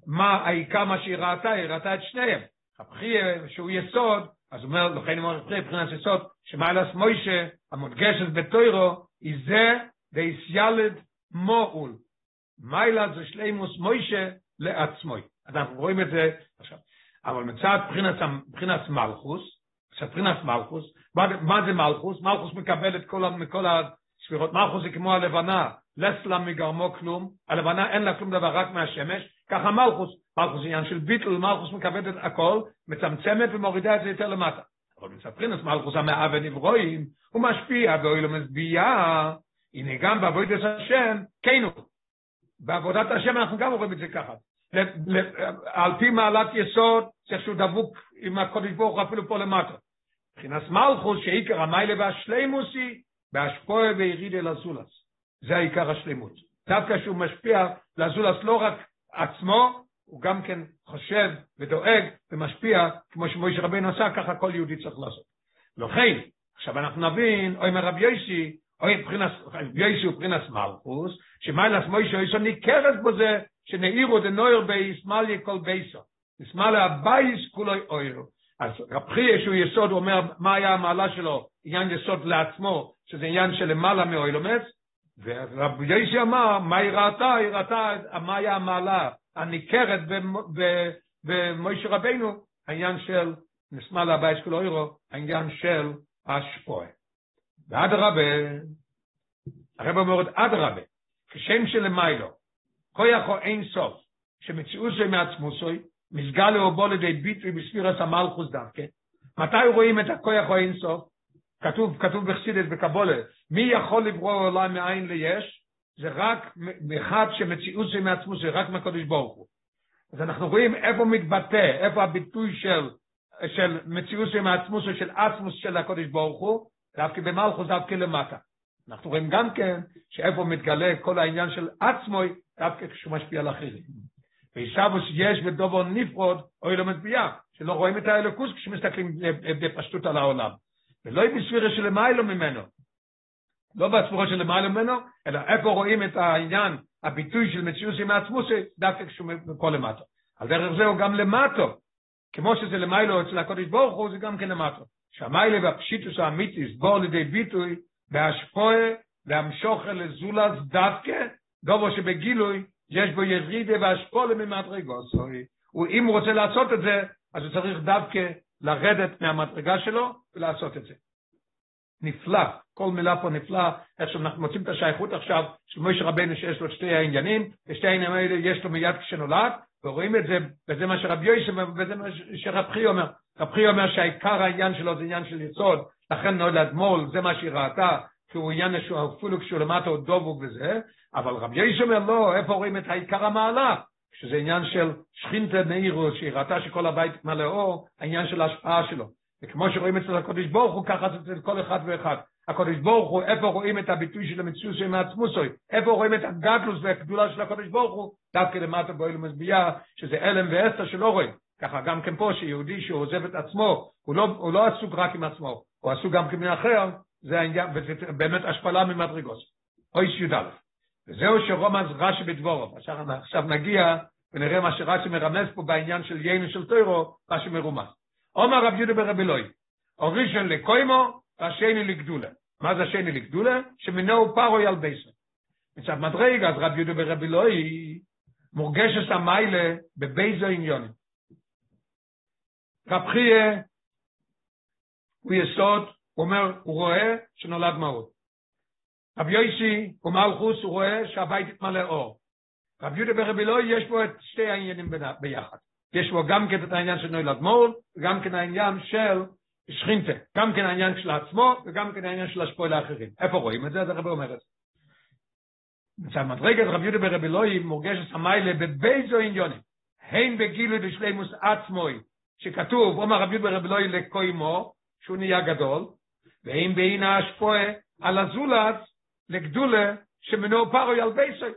Speaker 1: מה העיקר מה שהיא ראתה, היא ראתה את שניהם. רב חייה, שהוא יסוד, אז אומר, לכן אומר רב חייה, בחינת יסוד, שמיילס מוישה המודגשת בתוירו, היא זה דייסילד מועול. מיילה זה שלימוס מוישה לעצמוי. אז אנחנו רואים את זה עכשיו. אבל מצד מבחינת מלכוס, מצד מבחינת מלכוס, מה זה מלכוס? מלכוס מקבל את כל, מכל הספירות. מלכוס זה כמו הלבנה, לסלה מגרמו כלום, הלבנה אין לה כלום דבר רק מהשמש, ככה מלכוס, מלכוס עניין של ביטל, מלכוס מקבל את הכל, מצמצמת ומורידה את זה יותר למטה. אבל מצד מבחינת מלכוס המאה ונברואים, הוא משפיע ואוי מזביעה, הנה גם בעבודת השם, כן הוא. בעבודת השם אנחנו גם רואים את זה ככה. על פי מעלת יסוד, צריך שהוא דבוק עם הקודש ברוך אפילו פה למטה. מבחינת מלכוס שעיקר המיילה והשלימוס היא בהשפועה וירידה לזולס. זה העיקר השלימות. דווקא שהוא משפיע לזולס לא רק עצמו, הוא גם כן חושב ודואג ומשפיע, כמו שמויש רבינו עשה, ככה כל יהודי צריך לעשות. לכן, עכשיו אנחנו נבין, אוי מרב יוישי, אוי מבחינת, יוישי הוא מבחינת מלכוס, שמיילס מוישה יש ניכרת בו זה, שנעירו דנויר בישמאליה כל בייסו. ישמאליה הבייס כולו אוירו. אז רב חייה שהוא יסוד, הוא אומר מה היה המעלה שלו, עניין יסוד לעצמו, שזה עניין של למעלה מאוילומץ, ורב ישי אמר, מה היא ראתה? היא ראתה מה היה המעלה הניכרת במוישה רבינו, העניין של נשמאלה הבייס כולו אוירו, העניין של השפועה. ואדרבה, הרב אומר אדרבה, כשם שלמיילו, כויח או אין סוף, שמציאו זה מעצמוסוי, מסגל לאובו לידי ביטוי בספירס המלכוס דווקא. מתי רואים את הכויח או אין סוף? כתוב, כתוב בחסידת בקבולה, מי יכול לברוא עולם מאין ליש? זה רק אחד שמציאות זה מעצמו, זה רק מהקודש ברוך הוא. אז אנחנו רואים איפה מתבטא, איפה הביטוי של, של מציאות זה מעצמו, של עצמוס של הקודש ברוך הוא, דווקא במלכוס דווקא למטה. אנחנו רואים גם כן שאיפה מתגלה כל העניין של עצמוי, דווקא כשהוא משפיע על אחרים. וישבוס יש בדובו נפרוד, אוי לא מצביע, שלא רואים את האלוקוס כשמסתכלים בפשטות על העולם. ולא עם בספירה של למיילו ממנו. לא בספירה של למיילו ממנו, אלא איפה רואים את העניין, הביטוי של מציאות עם עצמו, דווקא כשהוא מפה למטו. על דרך זה הוא גם למטו. כמו שזה למיילו אצל הקודש ברוך הוא, זה גם כן למטו. שהמיילה והפשיטוס האמיתיס בואו לידי ביטוי בהשפועה והמשוך לזולס דווקא, דובו שבגילוי יש בו ירידה והשפולה ממדרגו, סוי. אם הוא רוצה לעשות את זה, אז הוא צריך דווקא לרדת מהמדרגה שלו ולעשות את זה. נפלא, כל מילה פה נפלא, איך שאנחנו מוצאים את השייכות עכשיו של מוישה רבנו שיש לו שתי העניינים, ושתי העניינים האלה יש לו מיד כשנולד, ורואים את זה, וזה מה שרבי יוסף וזה מה שרב אומר. רב אומר שהעיקר העניין שלו זה עניין של יסוד, לכן נולד מול, זה מה שהיא ראתה, כי הוא עניין שהוא אפילו כשהוא למטה הוא דובוק וזה, אבל רבי יוסף אומר לא, איפה רואים את העיקר המעלה? שזה עניין של שכינתה נעירו, שהיא ראתה שכל הבית מלא אור, העניין של ההשפעה שלו. וכמו שרואים אצל הקודש ברוך הוא, ככה זה אצל כל אחד ואחד. הקודש ברוך הוא, איפה רואים את הביטוי של המציאות של מעצמוסוי? איפה רואים את הגדלוס והגדולה של הקודש ברוך הוא? דווקא למטה בו אלו מזביעה, שזה אלם ואסתר שלא רואים. ככה גם כן פה, שיהודי שהוא עוזב את עצמו, הוא לא, הוא לא עסוק רק עם עצמו, הוא עסוק גם כמי אחר, העניין, וזה באמת השפלה ממדרגות. אוי י"א. וזהו שרומז רש"י בדבורו. עכשיו נגיע ונראה מה שרש"י מרמז פה בעניין של יינו של טוירו, רש"י מרומז. עומר רב יהודה ברבי לוי, אורישן לקוימו, והשני לגדולה. מה זה השני לגדולה? שמינו פרוי על בייסר. מצד מדרג, אז רב יהודה ברבי לוי, מורגשת המיילה בבייזו עניונים. רב חייה, הוא יסוד, אומר, הוא רואה שנולד מהות. רב יויסי, הוא מלכוס, הוא רואה שהבית יתמלא אור. רב יהודה ברבי לוי, יש בו את שתי העניינים ביחד. יש בו גם כן את העניין של נולד מול, וגם כן העניין של שכינתה, גם כן העניין של עצמו, וגם כן העניין של השפוע לאחרים. איפה רואים את זה? זה רבי אומר את זה. מצד מדרגת רב יהודה ברבי לוי מורגשת המיילה בבייזו עניונים, הן בגילוי דשלימוס עצמוי, שכתוב, אומר רב יהודה ברבי לוי לקוימו, שהוא נהיה גדול, והן בעין ההשפוע על הזולת לגדולה שמנו פרוי על בייסוי.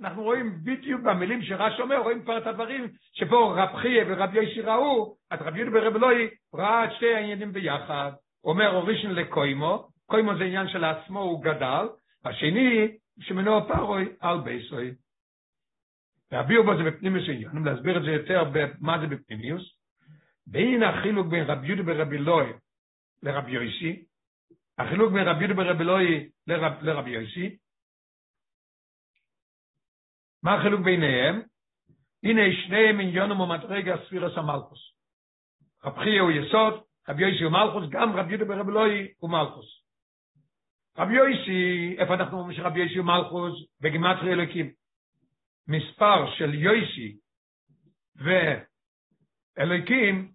Speaker 1: אנחנו רואים בדיוק במילים שרש אומר, רואים כבר את הדברים שפה רב חייה ורב ישי ראו, אז רב יהודה ברב אלוהי ראה את שתי העניינים ביחד, אומר אורישן לקוימו, קוימו זה עניין של עצמו, הוא גדל, השני, שמנו פרוי על בייסוי. והביאו בו זה בפנימיוס עניין, להסביר את זה יותר במה זה בפנימיוס, בין החילוק בין רב יהודה ברב אלוהי לרב יויסי, החילוק בין רב יהודה ברב אלוהי לרב יויסי, מה החילוק ביניהם? הנה שניהם עניונם ומדרגה ספירס המלכוס. רב חייה הוא יסוד, רב יויסי הוא מלכוס, גם רב יהודה ברב אלוהי הוא מלכוס. רב יויסי, איפה אנחנו אומרים שרב יויסי הוא מלכוס? בגימטרי אלוקים. מספר של יויסי ואלוקים,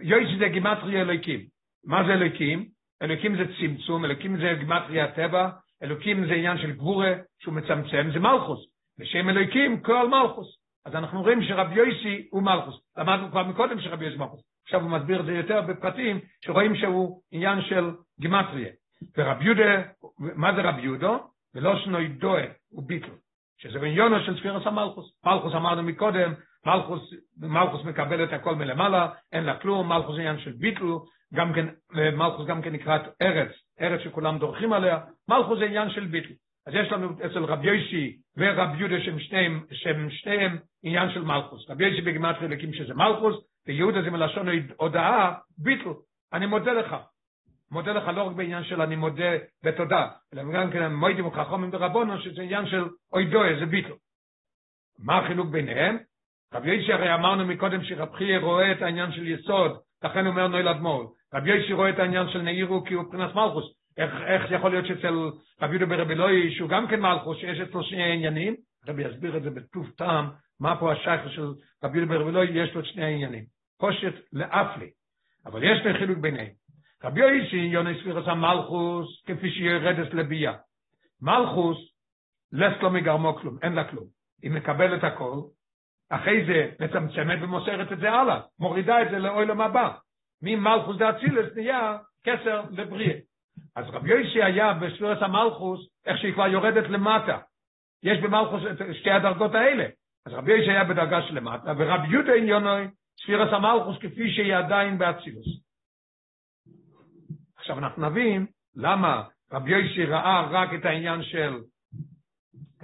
Speaker 1: יויסי זה גימטרי אלוקים. מה זה אלוקים? אלוקים זה צמצום, אלוקים זה גימטרי הטבע, אלוקים זה עניין של גבורה שהוא מצמצם, זה מלכוס. בשם אלוהיקים כל מלכוס. אז אנחנו רואים שרב יויסי הוא מלכוס. למדנו כבר מקודם שרב יויסי מלכוס. עכשיו הוא מסביר את זה יותר בפרטים, שרואים שהוא עניין של גימטריה. ורב יהודה, מה זה רב יהודו? ולא שנוי דואה, הוא ביטל. שזה עניונו של ספירס המלכוס. מלכוס אמרנו מקודם, מלכוס, מלכוס את הכל מלמעלה, אין לה כלום, מלכוס עניין של ביטל, גם כן, מלכוס גם כן נקראת ארץ, ארץ שכולם דורכים עליה, מלכוס זה עניין של ביטל. אז יש לנו אצל רב יויסי ורב יהודה שהם שניהם, שהם שניהם עניין של מלכוס. רב יויסי בגמרת חלקים שזה מלכוס, ויהודה זה מלשון הודעה, ביטל, אני מודה לך. מודה לך לא רק בעניין של אני מודה בתודה, אלא גם כן מוידים וחכומים ברבונו, שזה עניין של אוי דוי, זה ביטל. מה החילוק ביניהם? רב יויסי הרי אמרנו מקודם שרב חייה רואה את העניין של יסוד, לכן אומר נוי לדמול. רב יויסי רואה את העניין של נעירו כי הוא פרנס מלכוס. איך, איך יכול להיות שאצל רבי יהודה ברבי לוי, שהוא גם כן מלכוס, שיש אצלו שני עניינים, רבי יסביר את זה בטוב טעם, מה פה השייך של רבי יהודה ברבי לוי, יש לו שני העניינים. פושט לאפלי, אבל יש לי חילוק ביניהם. רבי יויסי יוני ספירס המלכוס, כפי שיורדת לביאה. מלכוס, לס לא מגרמו כלום, אין לה כלום. היא מקבלת הכל, אחרי זה מצמצמת ומוסרת את זה הלאה, מורידה את זה לאוילם הבא. ממלכוס דאצילס נהיה כסר לבריאה. אז רב יויסי היה בספירת המלכוס, איך שהיא כבר יורדת למטה. יש במלכוס את שתי הדרגות האלה. אז רב יויסי היה בדרגה של למטה, ורב יהודה עניונוי, ספירת המלכוס כפי שהיא עדיין באצילוס. עכשיו אנחנו נבין למה רב יויסי ראה רק את העניין של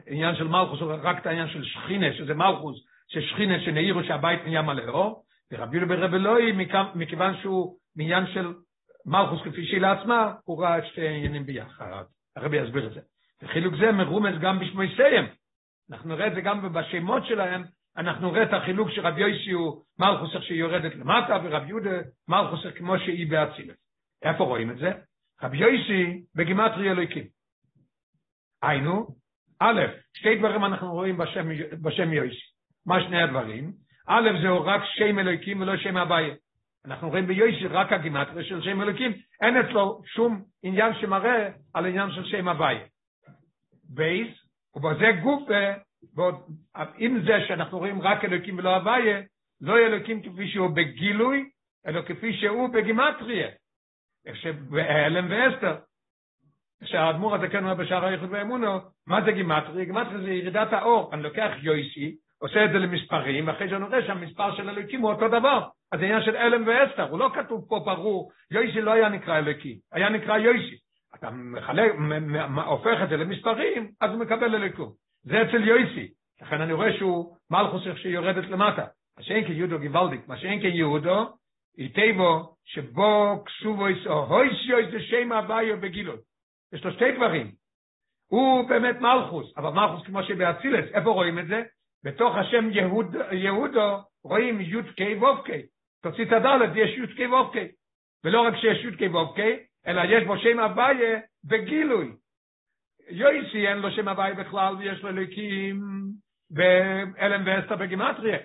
Speaker 1: עניין של מלכוס, רק את העניין של שכינה, שזה מלכוס, ששכינה שנעירו שהבית נהיה מלא אור, ורב יהודה ברב אלוהי מכיוון שהוא מעניין של מלכוס כפי שהיא לעצמה, הוא ראה את שתי העניינים ביחד. הרבי יסביר את זה. וחילוק זה מרומז גם בשמי סיים. אנחנו נראה את זה גם בשמות שלהם, אנחנו נראה את החילוק שרב יויסי הוא מלכוס איך שהיא יורדת למטה, ורב יהודה מלכוס כמו שהיא באצילס. איפה רואים את זה? רב יויסי בגימטרי אלוהיקים. היינו, א', שתי דברים אנחנו רואים בשם, בשם יויסי. מה שני הדברים? א', זהו רק שם אלוהיקים ולא שם הוויה. אנחנו רואים ביויסי רק הגימטרי של שם אלוהיקים, אין אצלו שום עניין שמראה על עניין של שם הוויה. בייס, ובזה גוף, עם זה שאנחנו רואים רק אלוקים ולא הוויה, לא אלוקים כפי שהוא בגילוי, אלא כפי שהוא בגימטריה. איך שבהלם ואסתר. שהאדמו"ר הזה כן אומר בשער היחוד באמונו, מה זה גימטריה? גימטריה זה ירידת האור. אני לוקח יויסי, עושה את זה למספרים, ואחרי שאני רואה שהמספר של אלוקים הוא אותו דבר. אז זה עניין של אלם ואסתר, הוא לא כתוב פה ברור, יויסי לא היה נקרא אלוקי, היה נקרא יויסי. אתה מחלק, הופך את זה למספרים, אז הוא מקבל אליקום. זה אצל יויסי. לכן אני רואה שהוא מלכוס איך שהיא יורדת למטה. מה שאין כן יהודו גיבלדיק, מה שאין כן יהודו, איתבו שבו כסובו יסו, הויסיו זה שם הוויו בגילות. יש לו שתי דברים. הוא באמת מלכוס, אבל מלכוס כמו שבאצילס, איפה רואים את זה? בתוך השם יהוד, יהודו רואים י' קי ו' קי. תוציא את הדלת, יש י' קי ו' קי. ולא רק שיש י' קי ו' קי, אלא יש בו שם הוויה בגילוי. יויסי אין לו שם הוויה בכלל ויש לו אלוקים באלם ואסתר בגימטריה.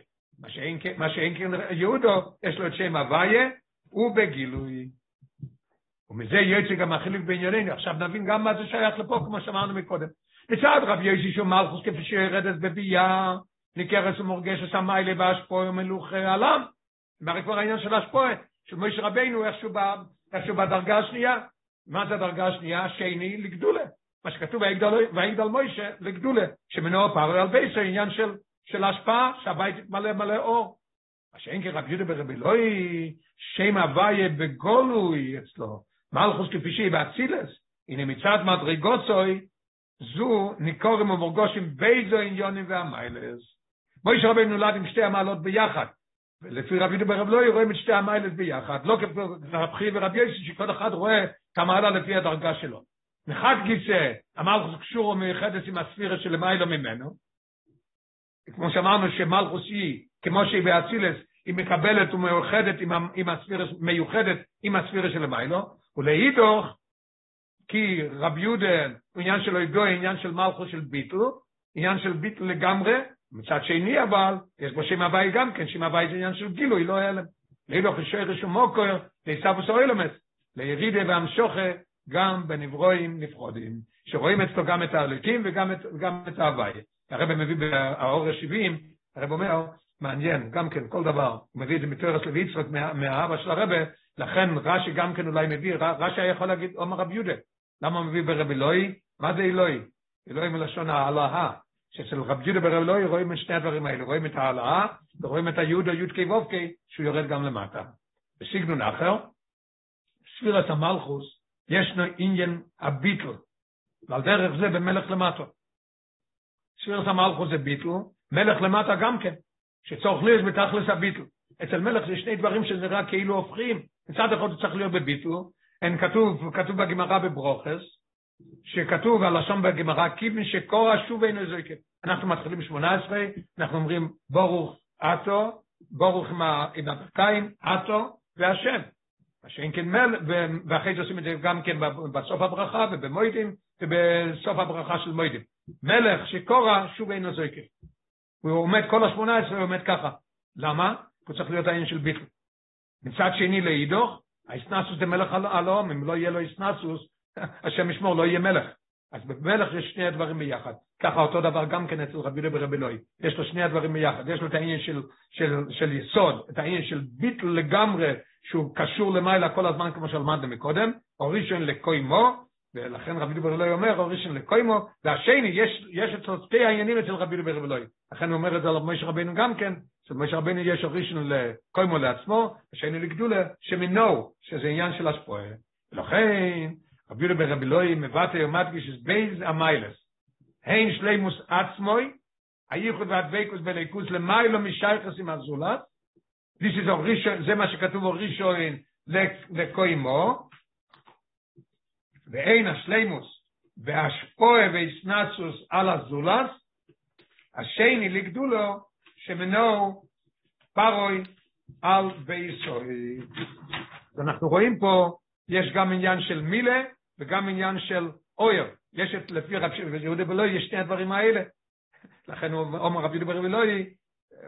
Speaker 1: מה שאין כן יהודו, יש לו את שם הוויה ובגילוי. ומזה יוצא גם החילוק בענייננו. עכשיו נבין גם מה זה שייך לפה, כמו שאמרנו מקודם. מצד רב יוסי שהוא מלכוס כפי שיורדת בביאה, ניכרס ומורגשת המיילה והשפועה ומלוך עלם. מה כבר העניין של השפועה? של מויש רבינו, איכשהו, ב, איכשהו בדרגה השנייה. מה זה הדרגה השנייה? שני לגדולה. מה שכתוב ויגדל מוישה לגדולה, שמנוע פרל על בייסו, עניין של, של השפעה, שהבית מלא מלא אור. מה שאין כרב יהודה ברבי אלוהי, שם הוויה בגולוי אצלו, מלכוס כפי שהיא באצילס, הנה מצד מדרגוסוי, זו ניקורים ומורגושים באיזו עניונים והמיילס. מוישה רבי נולד עם שתי המעלות ביחד, ולפי רבי יהודה ברב אלוהי רואים את שתי המיילס ביחד, לא כרבי ורבי יוסי שכל אחד רואה את המעלה לפי הדרגה שלו. מחד גיסא, המלכוס קשור ומיוחדת עם הספירה שלמיילו ממנו, כמו שאמרנו שמלכוס היא, כמו שהיא באצילס, היא מקבלת ומאוחדת עם, עם הספירה, מיוחדת עם הספירה של למיילו, ולהידוך, כי רב יהודה, עניין שלו ידוע, עניין של מלכוס של ביטל, עניין של ביטל לגמרי, מצד שני אבל, יש בו שם הוואי גם כן, שם הוואי זה עניין של גילוי, לא הלם. להידוך ישוי רשום מוקר, לעשו סוילמס, לירידה והמשוכה, גם בנברואים נפרודים, שרואים אצלו גם את האלוקים וגם את, את ההוואי. הרב מביא באור ה-70, הרב אומר, מעניין, גם כן, כל דבר, הוא מביא את זה מתורס לוי יצחק מהאבא של הרבה, לכן רש"י גם כן אולי מביא, רש"י היה יכול להגיד, אומר רב יהודה, למה מביא ברב אלוהי? מה זה אלוהי? אלוהי מלשון ההלאה, שאצל רב יהודה ברב אלוהי רואים את שני הדברים האלה, רואים את ההעלאה ורואים את היהודה יודקי וובקי, שהוא יורד גם למטה. בסיגנון אחר, ספירת המלכוס, ישנו עניין הביטל, ועל דרך זה במלך למטה. ספירת המלכוס זה ביטל, מלך למטה גם כן, שצורך להיות בתכלס הביטל. אצל מלך זה שני דברים שנראה כאילו הופכים, מצד אחד הוא צריך להיות בביטל, אין כתוב, כתוב בגמרא בברוכס, שכתוב הלשון בגמרא, כיוון שקורא שוב אינו זויקת. אנחנו מתחילים 18, אנחנו אומרים ברוך אתו, ברוך עם הברכיים, אתו והשם. שאין כן מל, ואחרי זה עושים את זה גם כן בסוף הברכה ובמוידים ובסוף הברכה של מוידים. מלך שקורא שוב אינו זויקר. הוא עומד כל השמונה עשרה, הוא עומד ככה. למה? הוא צריך להיות העניין של ביטל. מצד שני לאידוך, האסנסוס זה מלך על העולם, אם לא יהיה לו אסנסוס, השם ישמור, לא יהיה מלך. אז במלך יש שני הדברים ביחד. ככה אותו דבר גם כן אצל רבי לוי ורבי אלוהי. יש לו שני הדברים ביחד. יש לו את העניין של, של, של יסוד, את העניין של ביטל לגמרי, שהוא קשור למעלה כל הזמן כמו שלמדנו מקודם, אורישן לקוימו, ולכן רבי דבר אלוהי אומר אורישן לקוימו, והשני, יש, יש אצלו שתי העניינים אצל רבי דבר אלוהי. לכן הוא אומר את זה על משה רבינו גם כן, שמשה רבינו יש אורישן לקוימו לעצמו, השני לגדולה, שמינו, שזה עניין של השפועה. ולכן, רבי דבר אלוהי מבטא ומדגיש את בייז המיילס, הן שלימוס עצמוי, הייחוד והדבקוס בליכוס למיילו משייכס עם הזולת, This is Orisho, זה מה שכתוב Orisho לקוימו, ואין השלימוס והשפועה והסנצוס על הזולס, השני לגדולו שמנו פרוי על ביסוי. אז אנחנו רואים פה, יש גם עניין של מילה וגם עניין של אויר. יש את, לפי רב יהודה בלוי, יש שני הדברים האלה. לכן אומר רב יהודה בלוי,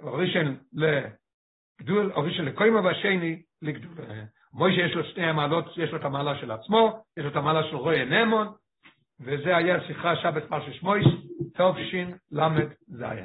Speaker 1: ראשון לגדול, ראשון לקוימה והשני לגדול. מוישה יש לו שני המעלות, יש לו את המעלה של עצמו, יש לו את המעלה של רועי נאמון, וזה היה שיחה שבת פרשש מויש, תוף שין למד זיין.